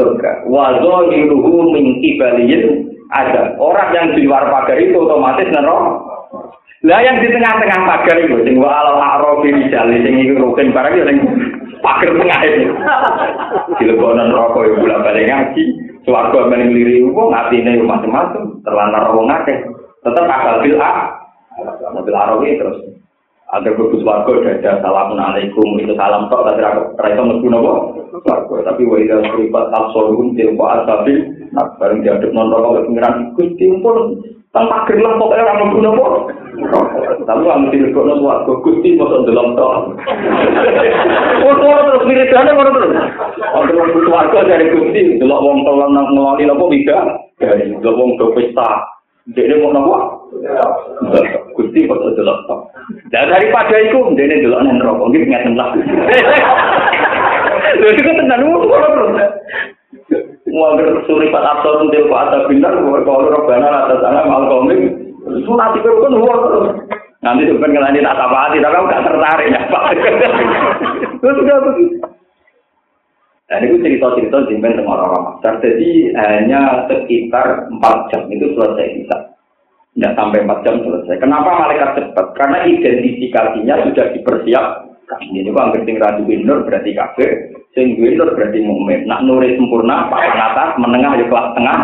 surga. Wazo hiruhu min ada orang yang di luar pagar itu otomatis nerok. Lah yang di tengah-tengah pagar itu sing wa al arabi misale sing iku rukin barang yo pagar tengah itu. Dilebonan rokok yo bola balik ngaji, swarga men ngliri wong atine yo macam-macam, terlantar wong akeh. Tetep akal bil a. Mobil arabi terus ada bagus warga ada assalamualaikum. Itu salam tok tapi rasa mesti nopo? Warga. Tapi wa ida suribat absorum tilpo asabi nah bareng diaduk non rokok pengiran gusti. Pun tanpa gerlah pokoknya orang mesti nopo? Tapi kamu tidak kok nopo warga gusti masuk dalam tok. Orang terus mirip dana orang terus. Orang terus warga dari gusti delok wong tolong ngeloni nopo bisa dari delok wong do pesta Jadi mau nopo? Gusti kok delok tok. Lah daripada iku ndene delok nang neraka iki ngeten lah. Lha iku tenan ngono terus. Mau suri pat absorun del kok ada bintang kalau robana atas sana mal komik. Sunati kok kan terus. Nanti tuh pengen tak apa tapi aku gak tertarik ya Pak. Terus udah begitu. Dan itu cerita-cerita simpen sama orang Masar. Jadi hanya sekitar 4 jam itu selesai bisa. Tidak sampai 4 jam selesai. Kenapa malaikat cepat? Karena identifikasinya sudah dipersiap. Ini kok anggere sing radu nur berarti kafir, sing nur berarti mukmin. Nak nuri sempurna, papan atas, menengah ya kelas tengah.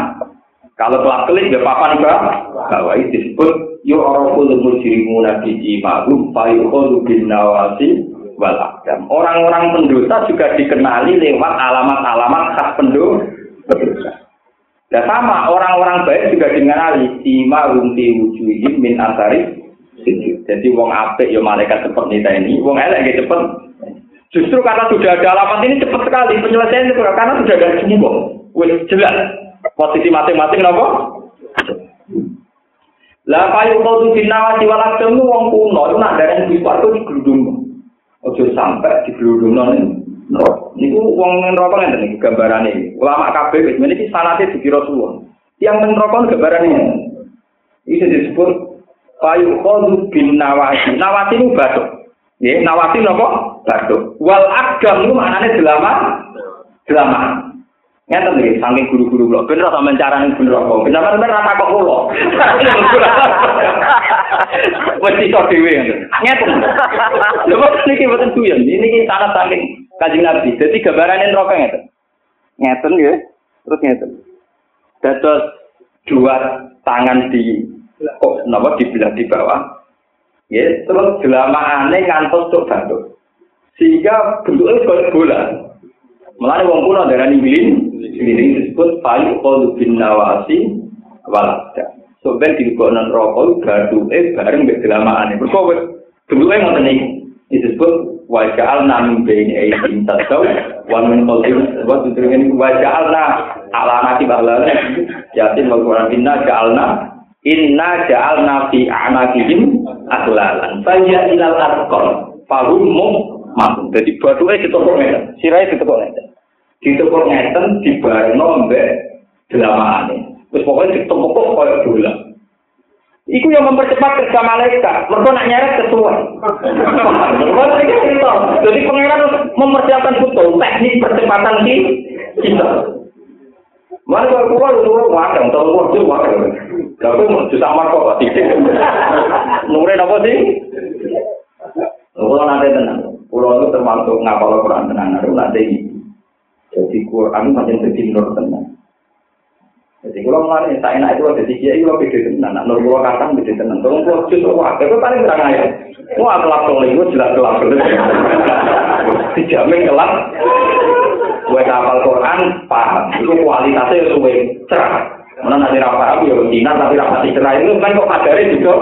Kalau kelas kelik ya papan bawah. Bawah itu disebut yu'raful mujrimuna bi imahum fa yuqulu bin nawasi wal akdam. Orang-orang pendosa juga dikenali lewat alamat-alamat khas pendosa. Dan sama orang-orang baik juga dikenali sima rumti wujuhim min asari Jadi wong apik ya malaikat seperti kita ini, wong elek ya cepet. Justru karena sudah ada alamat ini cepat sekali penyelesaian itu karena sudah ada semua. Wih, jelas posisi masing-masing nopo. Lah payu kau tuh binawati walak temu wong kuno itu nak dari itu di gerudung. Ojo sampai di geludung non Niku wong neraka ngene iki gambarane. Ulama kabeh wis meniki sanate dikira suwun. Yang neraka gambarane. Itu disebut payu khadu bin nawasi. Nawasi itu batuk. Ya, nawasi napa? Batuk. Wal agam itu maknane delama. Delama. Ngeten iki saking guru-guru kula. Ben ora sampean carane bener kok. Kenapa sampean rata kok kula? Wes iso dhewe. Ngeten. Lha kok niki mboten tuyan. Ini sangat saking Kanjeng Nabi. Dadi gambarane neraka ngeten. Ngeten nggih. Terus ngeten. Dados dua tangan di kok napa dibelah di bawah. Ya, terus gelamaane ngantos tok batu. Sehingga bentuknya bola. Mulane wong kuno darani glin, ini disebut payu kolu bin nawasi walada. So ben dilebokno rokok gaduhe bareng mbek gelamaane. Mergo bentuke ngoten niku. Disebut wa ja'alna min baini aydin tasaw wa min khalfihim wa tudringin wa ja'alna ala nati bahlana yatin wa qur'an inna ja'alna inna ja'alna fi a'naqihim aghlalan fa ya ilal arqal fahum mum Jadi batuke ditopok ngeten, sirahe ditopok ngeten. ditekuk ngeten dibarno mbek delamane. Terus pokoknya ditepuk kaya bola. Iku yang mempercepat kerja malaikat. Mereka nak nyeret sesuai. Jadi pengiran mempersiapkan betul teknik percepatan di kita. Mana kalau keluar itu wadang, kalau keluar itu wadang. Tapi mau juta marco pasti. Nure apa sih? Kalau nanti tenang, pulau itu termasuk ngapal Quran tenang, nanti Jadi Quran macam jadi nur tenang. Jadi kalau mulai tak enak itu jadi kiai kalau beda tenang. Nak nur kalau kata beda tenang. Tolong kalau justru wah itu paling terang aja. Wah kelap tolong itu jelas kelap terus. Dijamin kelap. Gue hafal Quran paham. Itu kualitasnya suwe cerah. Mana nanti rapat aku ya Cina tapi rapat cerai itu kan kok kadari juga.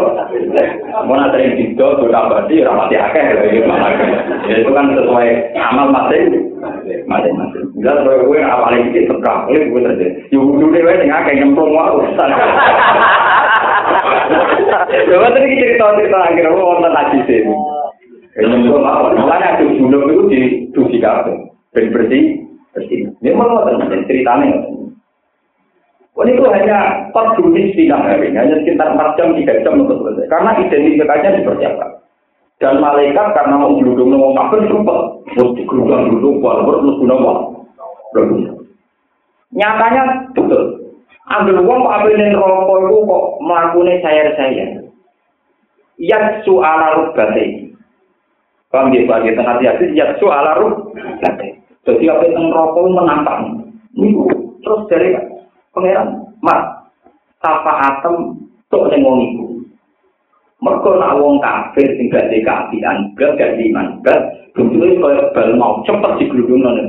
Mana sering juga sudah berarti rapat akeh gitu. Ya itu kan sesuai amal masing masing-masing. Jelas kalau gue lagi sih seberang ini gue terjadi. Ya udah deh gue tinggal kayak nyemplung wah urusan. Coba tadi cerita cerita akhirnya gue nonton lagi sih. Nyemplung apa? Makanya aku dulu itu di tujuh kafe. Bersih bersih. Mau nonton ceritanya. Oh, itu hanya 4 menit di hari, hanya sekitar 4 jam, 3 jam untuk selesai. Karena identifikasinya dipersiapkan. Dan malaikat karena mau geludung mau kafir cepat. Mesti geludung geludung walaupun mesti nama. Nyatanya betul. Ambil uang kok ambil rokok itu kok melakukan sayar-sayar. Yatsu ala rubbate. Paham ya, tengah hati, yatsu ala rubbate. Jadi apa yang rokok menantang. Ini terus dari pangeran, mat, tapa atem, tok ning wong iku. Mergo nak wong kafir sing gak dikapian, gak gak iman, gak bentuke kaya bal mau cepet digludungno ning.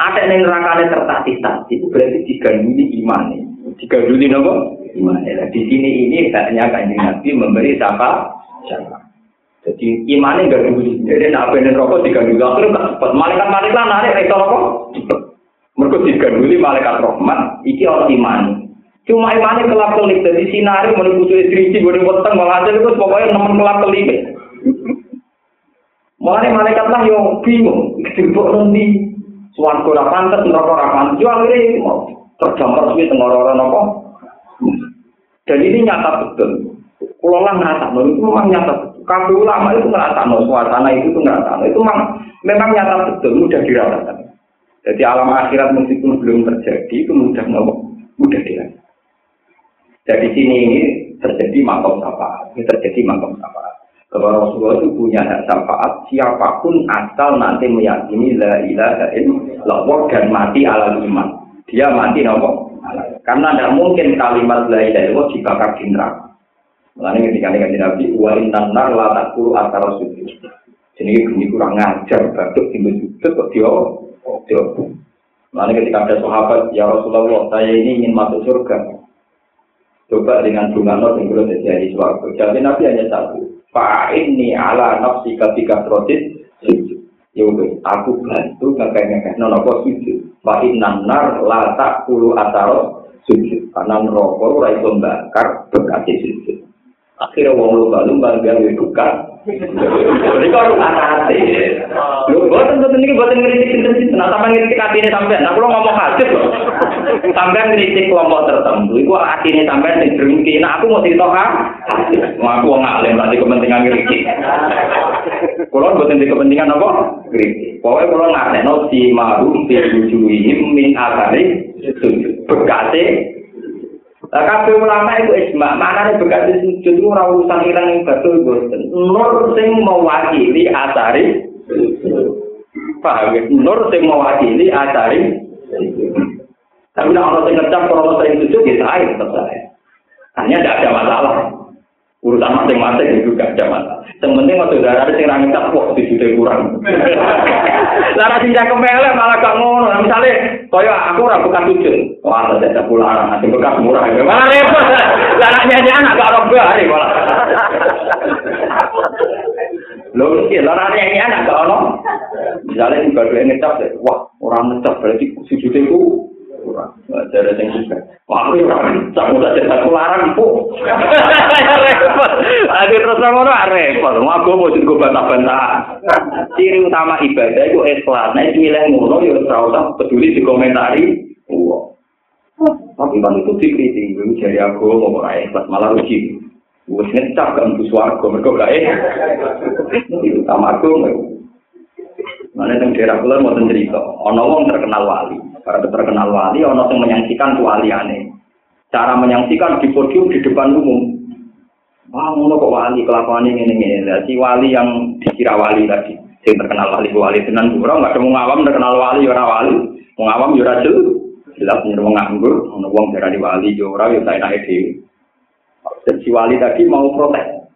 Ada ning nerakane tertatih-tatih, itu berarti diganduli imane. diganduli nopo iman di sini ini hanya kanjeng nabi memberi siapa siapa jadi imannya gak dulu jadi nak bener rokok diganduli akhirnya gak cepat malaikat malaikat narik itu rokok cepet mereka diganduli malaikat rahmat iki orang iman cuma imannya kelap kelip jadi sinari menunggu cuy istri boleh weteng malah itu pokoknya nemen kelap kelip Mulai malaikat lah yang bingung, dijemput nanti, suan kurang pantas, neraka rapan, jual ini tergambar suwi tenggororan apa? Dan ini nyata betul. Kalau lah ngerasa, itu memang nyata betul. Kabel ulama itu ngerasa, suasana itu tuh ngerasa. Itu memang, memang nyata betul, mudah dirasakan. Jadi alam akhirat meskipun belum terjadi, itu mudah mudah dirasakan. Jadi sini ini terjadi makom syafaat. Ini terjadi makom syafaat. Kalau Rasulullah itu punya hak syafaat, siapa pun asal nanti meyakini la ilaha illallah dan mati ala iman dia mati nopo. Karena tidak mungkin kalimat la ilaha illallah dibakar di neraka. Mulanya ketika ini Nabi, wa intan nar la takulu antara sujud. Jadi ini kurang ngajar, batuk tinggal sujud kok dia, dia. Mulanya ketika ada sahabat, ya Rasulullah, saya ini ingin masuk surga. Coba dengan bunga not yang belum terjadi suatu. Jadi Nabi hanya satu. Fa ini ala nafsi ketika trotit sujud. Ya aku bantu ngekeh-ngekeh nono sujud. Wa innan nar la takulu ataro sujud. Karena neraka ora iso bakar bekas sujud. akhirnya wong lupa lupa biar lebih duka. Jadi kalau hati, lu buat tentu ini buat ngeritik ini, nah sampai ngeritik hati ini sampai, nah kalau ngomong hati loh, sampai ngeritik kelompok tertentu, Iku hati ini sampai di drinki, nah aku mau cerita kan, mau aku ngalem lagi kepentingan ngeritik, kalau buat ngeritik kepentingan apa, ngeritik, pokoknya kalau ngasih no si marum, si bujuhim, min asari, bekasih, Lah kabeh ulama itu ijma, maknane bekas sujud itu ora urusan irang yang betul boten. Nur sing mewakili asari paham ya? Nur sing mewakili asari Tapi nak orang yang ngecap kalau saya sujud ya saya tetap saya. Hanya tidak ada masalah. Urusan masing-masing itu tidak ada masalah. Yang penting waktu darah ada yang ngecap kok sujudnya kurang. Lara sing kemele malah gak ngono. Misale kaya aku ora bukan sujud. Wah, ada ada pulang nanti bekas murah. Malah repot. Lara nyanyi anak gak ora bari malah. Lho iki lara nyanyi anak gak ono. Misale sing badhe ngecap, wah, orang ngecap berarti sujudnya ku Jadi yang aku orang tak udah cerita larang bu. Repot. Aduh terus ngono repot. Aku mau jadi bantah-bantah. Ciri utama ibadah itu ikhlas. Nah, milih ngono ya ora usah peduli di komentari. Wah. Tapi kan itu dikritik, itu jadi aku mau ora ikhlas malah rugi. Wes ngecap kan bu swarga mergo gak Itu utama aku. Mana yang daerah kula mau cerita, ono wong terkenal wali. Para terkenal wali, ono yang menyaksikan wali aneh. Cara menyaksikan di podium di depan umum. Wah, ngono kok wali kelakuan ini ini Si wali yang dikira wali tadi, yang terkenal wali wali tenan pura nggak mau ngawam terkenal wali ora wali, mau ngawam yo jelas. Jelas nyuruh nganggur, ono wong di wali yo ora yo saya naik Dan si wali tadi mau protes.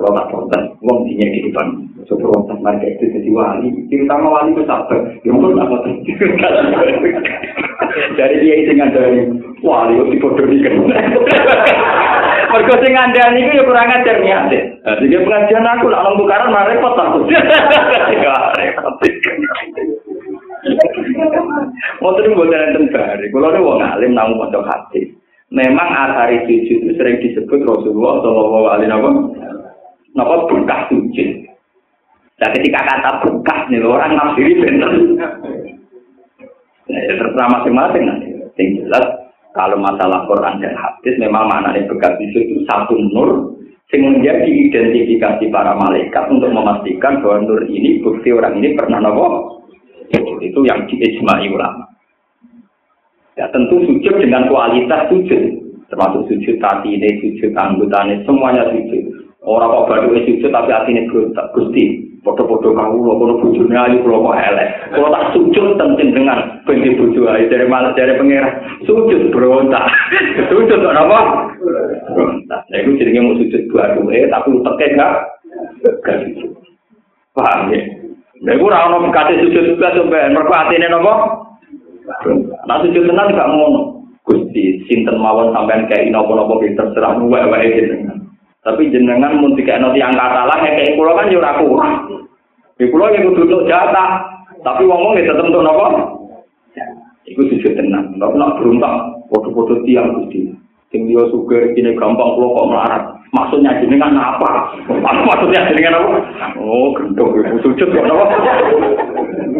Kalau protes, wong dinya di depan. So protes mereka itu jadi wali. Terutama wali itu sabar. Yang pun protes. Dari dia itu dari wali itu dipodomikan. Mereka sing ngandani itu ya kurang ajar niat. Jadi pengajian aku lah nang tukaran malah repot aku. Ya repot. Mau terus buat enten bari. Kalau ada wong alim namun mau hadis. Memang asari sujud itu sering disebut Rasulullah Shallallahu Alaihi Wasallam Napa bekas sujud. Nah ketika kata bekas nih orang nafsiri bener. Nah, ya terserah masing-masing nanti. Yang jelas kalau masalah Quran dan hadis memang maknanya bekas sujud itu satu nur yang menjadi identifikasi para malaikat untuk memastikan bahwa nur ini bukti orang ini pernah nopo itu yang diijmai ulama. Ya tentu sujud dengan kualitas sujud, termasuk sujud kaki ini, sujud anggotanya, semuanya sujud. Orang kok baru sujud tapi hati ini gusti. Foto-foto kamu loh, kalau bujurnya ayu kalau mau elek. Kalau tak sujud tentu dengan benci bujuk ayu dari malas dari pengira. Sujud berontak, sujud apa? Berontak. Nah itu jadinya mau sujud dua dua, tapi uteknya enggak, enggak. Paham ya? Nah itu orang kasih sujud juga sampai ini nopo. Nah sujud tenang gak ngono. Gusti, sinten mawon sampean kayak nopo-nopo terserah wae-wae jenengan. Tapi jenengan mun dikekno tiyang katalah kayak kula kan yo kurang. Di kula yang kudu jatah, tapi wong-wong ya tetep untuk nopo? Iku sujud tenang, nggak nak beruntak, foto-foto tiang gusti. Sing dia suka ini gampang kula kok melarat. Maksudnya jenengan apa? Maksudnya jenengan apa? Oh, gendong ibu sujud kok apa?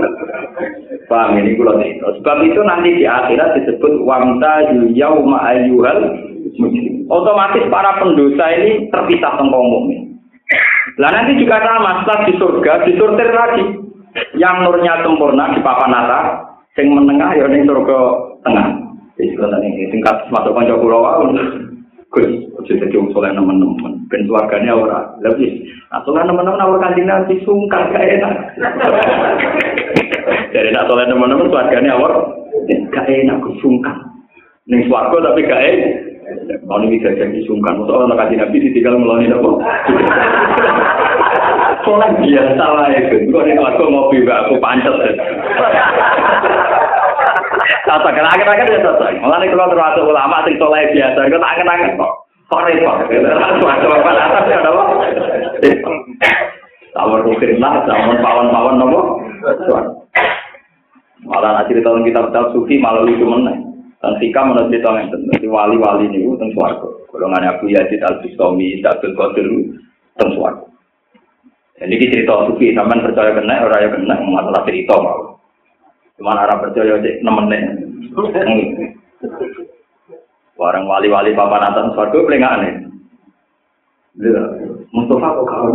Paham ini kula cerita. Sebab itu nanti di akhirat disebut wamta yauma ayyuhal. Otomatis para pendosa ini terpisah tentang mukmin. Lah nanti juga sama, setelah di surga disortir lagi. Yang nurnya sempurna di papan atas, yang menengah ya ning surga tengah. Jadi kalau ini tingkat masuk kanca kula wae. Gus, ojo dadi wong saleh nemen-nemen. Ben suargane ora. Lebih. Nah, saleh nemen-nemen awal kanjeng Nabi sungkan gak enak. Jadi nak saleh nemen-nemen suargane awal gak enak sungkan. Ning swarga tapi gak enak. Kalau ini bisa jadi sungkan, masa orang kasih nabi ditinggal melalui apa? Soalnya biasa lah itu, kok ini aku ngopi aku pancet. Tata kan akhir-akhir ya tata. Malah ini kalau termasuk ulama sing soleh biasa, itu tak angen-angen kok. Kok repot? Termasuk apa atas ya apa? Tawar mungkin lah, zaman pawan-pawan nopo. Malah nanti di tahun kitab-kitab sufi malah lucu meneng. Dan Sika menurut cerita yang jadi wali-wali ini teng suarga. Golongan Abu Yazid Al Bistami, Abdul Qadir teng suarga. Jadi ini cerita sufi, sampean percaya kena, orang yang kena, masalah cerita mau. Cuma arah percaya cek nemennya. Warang wali-wali papan atas suarga paling aneh. Mustafa kok kau?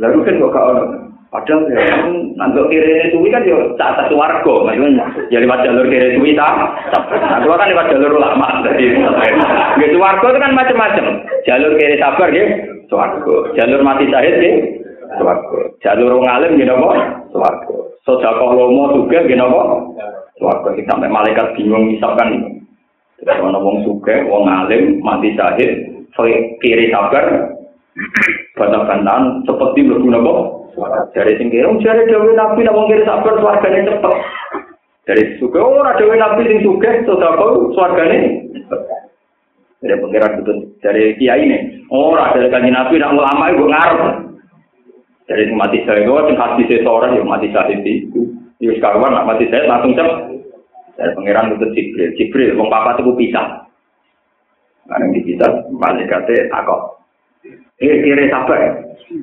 Lalu kan kok kau? Padahal ya, ngantuk kiri suwi kan ya saat satu warga, maksudnya ya lewat jalur kiri suwi tak. Nah, kan lewat jalur ulama, jadi gitu warga itu kan macam-macam. Jalur kiri sabar gitu, warga. Jalur mati syahid gitu, warga. Jalur ngalim gitu apa? Warga. Sojakoh lomo juga gitu apa? Warga. Sampai malaikat bingung misalkan Terus ana wong sugih, wong alim, mati syahid, kiri sabar, bantah-bantahan seperti mlebu napa? Dari sing kira, jare dewe nabi nak wong kiri sabar swargane cepet. Dari suka ora dewe nabi sing sugih sedekah swargane Dari pengiran betul dari kiai ini, ora dari kanji nabi nak ulama itu ngarep. Dari mati saya itu, sing hati saya seorang yang mati saya itu. Yus karuan nak mati saya langsung cepet. Dari pengiran betul Jibril, Jibril, wong papa itu pisah. Karena dipisah, malaikatnya takut. Kiri-kiri sabar.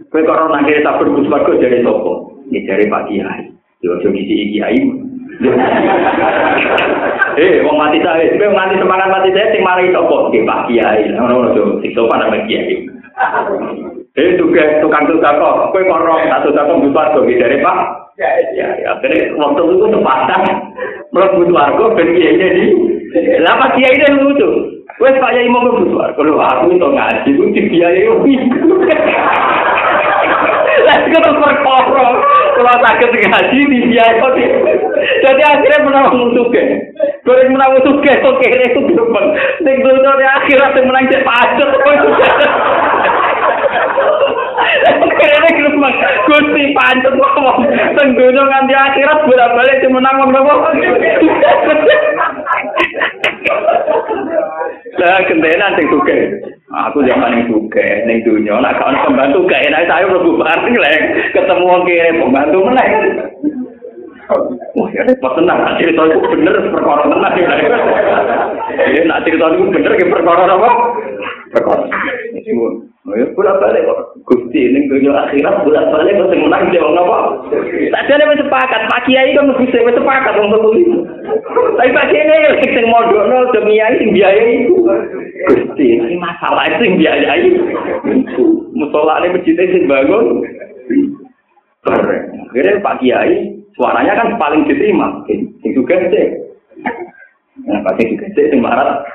Kowe kok ora kiri sabar Gus Bagus dari sapa? Ya dari Pak Kiai. Yo aja ngisi Kiai. Eh, wong mati sae, kowe nganti semangat mati sae sing mari sapa? Nggih Pak Kiai. Ngono lho, sing sopan nama Kiai. Eh, juga tukang tukang kok, kowe kok ora satu satu Gus Bagus dari Pak Ya, ya, ya. Jadi waktu itu tempatan mlebu warga ben kiai di. Lah Kiai itu lucu. Wes Pak Yai mau mlebu Kalau aku itu ngaji ku dibiayai Lah kita perkara. Kalau sakit ngaji dibiayai. Jadi akhirnya menang musuke. Goreng menang musuke kok kene itu gerbang. Ning dunya akhirat menang cek pacet. Kene gerbang. Gusti pancet ngomong. Teng dunya nganti akhirat bolak-balik menang wong nopo. Lah kentenan sing suke. Aku zaman yang ning dunya nek ana pembantu gak enak saya mlebu bareng lek ketemu wong kere pembantu meneh. Wah, ya tenang. Cerita itu bener perkara tenang. Ya, nak cerita itu bener perkara apa? Perkara. Ya, bolak balik kok. Gusti ini dunia akhirat bolak balik kok yang menang jawab apa? Tadi ada sepakat. Pak Kiai kan mesti saya sepakat untuk itu. Tapi Pak Kiai ini yang modal nol demi yang biayai itu. Gusti ini masalah itu yang biayai. Musola ini masjidnya sing bangun. Akhirnya Pak Kiai Suaranya kan paling diterima. Sing juga sih. Nah, pasti juga sih sing marah.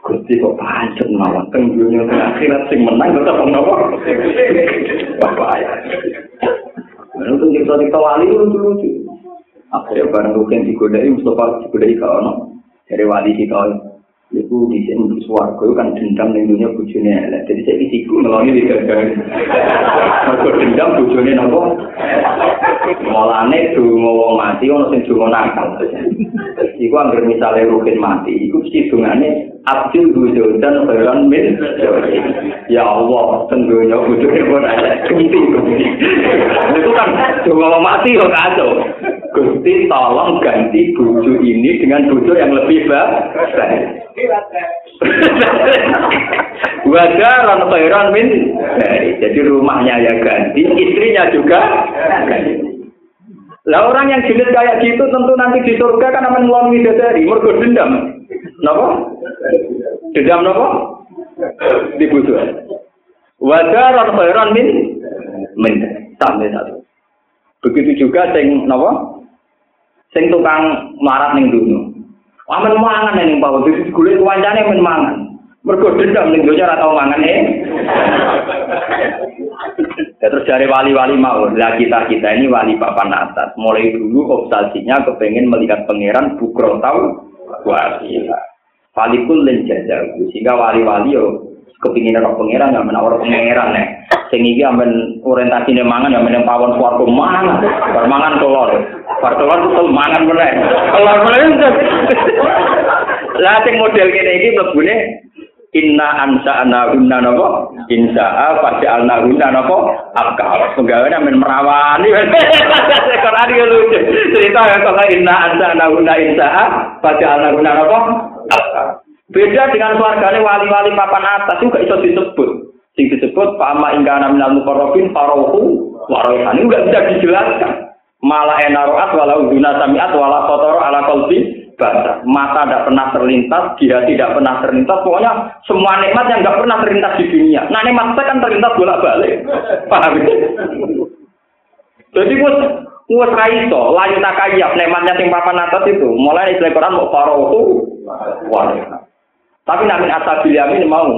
Gusti kok pancet mawon teng dunya akhirat sing menang tetep menapa. Bapak ya. Lalu tuh kita kita wali lucu-lucu. Akhirnya barang rugen digodai, Mustafa digodai ke ono. Dari wali kita Iku di sini untuk suarga kan dendam yang dunia bujune elek. Jadi saya isiku ngelongi di gagal. Mereka dendam bujune nopo. Mulane dungo wong mati ono sing dungo nakal. Iku anggere misale rugen mati, iku mesti dungane Abdul Bujodan Khairan min Ya Allah, tentunya bujune pun elek. Kunti Itu kan wong mati kok kacau. Gusti tolong ganti buju ini dengan buju yang lebih baik. Wajaran khairan min Jadi rumahnya ya ganti, istrinya juga. Lah orang yang julid kayak gitu tentu nanti di surga kan akan melalui dari mergo dendam. Napa? Dendam napa? Di butuh. Wajaran khairan min min sampai satu. Begitu juga sing napa? sing tukang marat ning dunya. Amen mangan ning bawah dadi digolek kancane men mangan. Mergo dendam ning dunya ora tau mangan eh. Ya, terus dari wali-wali mau, lah kita kita ini wali papan atas. Mulai dulu obsesinya kepengen melihat pangeran bukro tahu wasila. Falikul lenjajah, sehingga wali-wali yo kepingin roh pangeran yang menawar pangeran nih. Sing iki amen orientasine mangan yang meneng pawon swarga mangan. Bar mangan telur. Bar telur tuh mangan meneh. Telur meneh. Lah sing model kene iki mlebune Inna ansa ana guna napa? Insa pada alna guna napa? Akal. Penggaweane men merawani. Quran iki lucu. Cerita ya kok inna ansa ana guna insa pada alna guna napa? Beda dengan keluarganya wali-wali papan atas juga iso disebut. Sing disebut fama ingkana minal mukarrabin farohu warohan. Ini enggak bisa dijelaskan. Malah enaroat walau guna samiat wala kotoro ala kolbi basah. Mata tidak pernah terlintas, dia tidak pernah terlintas. Pokoknya semua nikmat yang nggak pernah terlintas di dunia. Nah nikmat saya kan terlintas bolak-balik. Paham? Jadi gue gue raiso, layu tak kaya, nikmatnya sing papan atas itu. Mulai dari Quran mau farohu warohan. Tapi namin asabil yamin mau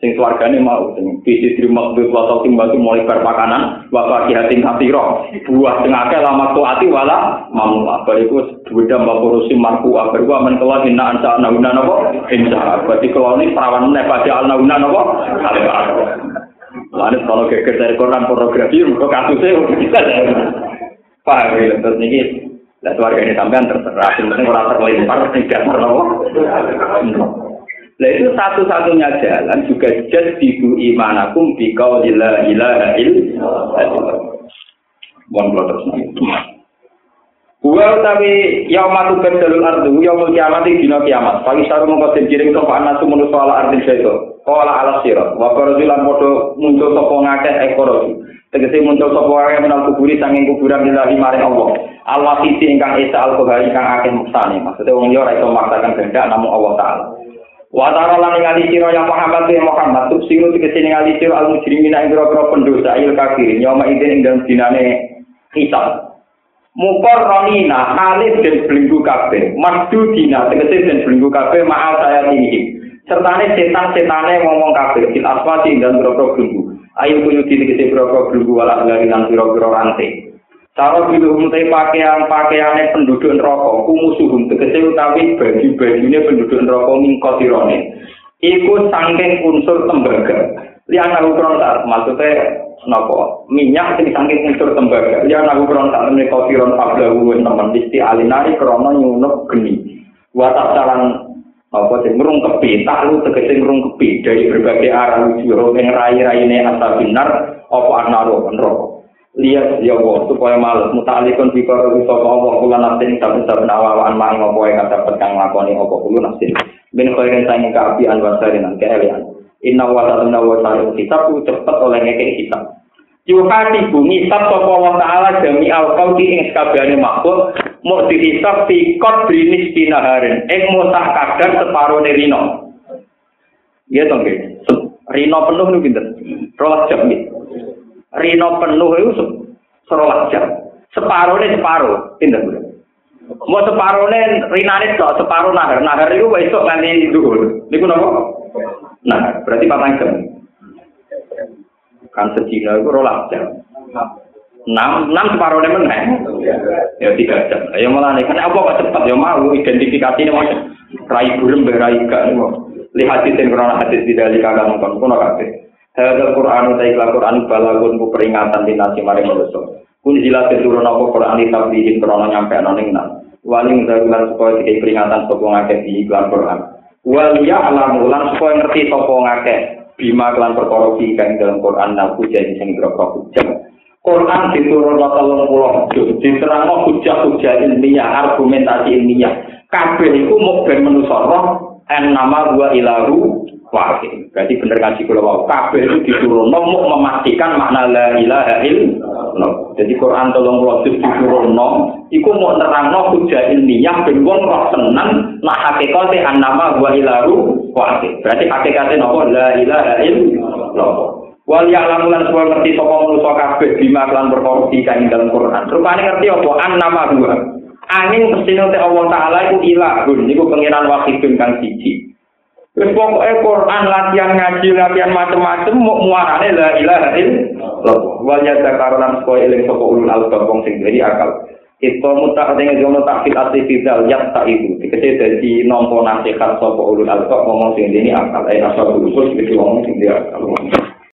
sing swargane mau sing bisi terima makbul wa tautim batu mulai berpakanan wa fakihatin katira buah sing akeh lama ati wala mamu apa iku beda mapurusi marfu abar wa men kala inna anta nauna napa? Insya berarti kalau ini perawan ne pada nauna napa? Lalu kalau geger dari pornografi, kok kasusnya bisa Paham ya, terus ini, lah keluarga ini sampean terserah, penting orang terlempar, tidak terlalu. Nah itu satu-satunya jalan juga jadiku imanakum di kau ila ila il. Mohon terus Wa tapi yaumatu badalul ardu yaumul kiamat dina kiamat. Pagi saru mongko den kiring sapa anak sumunu ala ardi seto. Kala ala sira. Wa parazilan padha muncul sapa ngakeh ekor. Tegese muncul sapa wae menal kuburi sanging kuburan lillahi maring Allah. Allah sisi ingkang esa al-kohari kang akeh muksane. Maksudnya wong yo ora iso maksakan kehendak namung Allah taala. Wa ta'ala lan ningali sira ya Muhammad ya Muhammad tuh sing tegese ningali sira al mujrimin ing grogro pendosa il kafirin ya ma ide ing dalem dinane hisab. Mukor ronina halid dan belenggu kabeh, masdu dina tegese dan belenggu kabeh ma'al saya tinggi. Sertane setan-setane ngomong kabeh fil aswati dan grogro belenggu. ayu kuyu di tegese broko brugu wala lari nang piro piro rante cara pilu umte pakaian pakaiane penduduk neraka kumusuhum tegese utawi baju bajune penduduk neraka mingko tirone iku sangking unsur tembaga. Liana ukuran tak maksudnya Nopo minyak sing saking unsur tembaga. Ya aku kurang tak nemu kau tiron pabla gue teman disti alinari krono nyunuk geni. Watak salang apa sing ngrungkepi tak lu tegese ngrungkepi dari berbagai arah wujud ing rai-raine asabinar apa anaro neraka. lihat ya Allah supaya males. Mutalikun bikara bisa Allah kula nafsin tapi saben awaan maing apa yang dapat kang lakoni apa kula nafsin bin khairin sange kaapian wa sarinan keelian inna wa ta'ala wa ta'ala kitab cepet oleh ngeke kitab yuhati bumi tab sapa wa taala jami al qauti ing kabehane makhluk mau dihisab di kot brinis binaharin ing mutah kadar separo rino iya to dong rino penuh niku pinter rolas jam nih rino penuh itu serolas jam. Separo nih separo pinter mau separo nih rina nih kok separo nahar. Nahar itu besok nanti itu dulu ini nah berarti patang jam. Kan sedina itu rolas jam. Enam, enam separuhnya meneng. Ya tiga jam. Ya malah nih, karena apa kok cepat ya mau identifikasi ini mau rai burem berai gak nih. Lihat di krono hadis di dari kagak mungkin kono kafe. Hadal Quran utai Quran balagun ku peringatan di nasi mari manusia. Kun jelas turun apa Quran di tablihin krono nyampe anoning nang. Waling darulan supaya dikai peringatan sopo ngake di iklan Quran. Walia alam ulan supaya ngerti sopo ngake bima kelan perkara kang dalam Quran nang jadi sing grogro hujah. Quran diturunno puluh juz, diterangno hujah-hujah ilmiah, argumentasi ilmiah. Kabeh iku mau ben manusa en nama gua ilahu wahid. Berarti bener ngaji kula wau. Kabeh itu diturunno mau memastikan makna la ilaha illallah. Jadi Quran puluh juz diturunno iku mau nerangno hujah ilmiah ben wong roh tenan nak hakikate an nama gua ilahu wahid. Berarti hakikate napa la ilaha illallah. Wal ya'lamu lan semua ngerti sapa manusa kabeh bima lan perkara kang dalam Quran. Rupane ngerti apa an nama dua. Angin mesti te Allah taala iku ilahun niku pengiran wahidun kang siji. Wis pokoke Quran latihan ngaji latihan macam-macam mau muarane la ilaha illallah. Wal yadzakaru lan supaya eling sapa ulul albab wong sing duweni akal. Itu mutak dengan jono takfil asli fidal yak tak itu. Dikasih dari nompo nasihat sopo ulul albab ngomong sing ini akal. Eh asal usul gitu ngomong sing dia akal.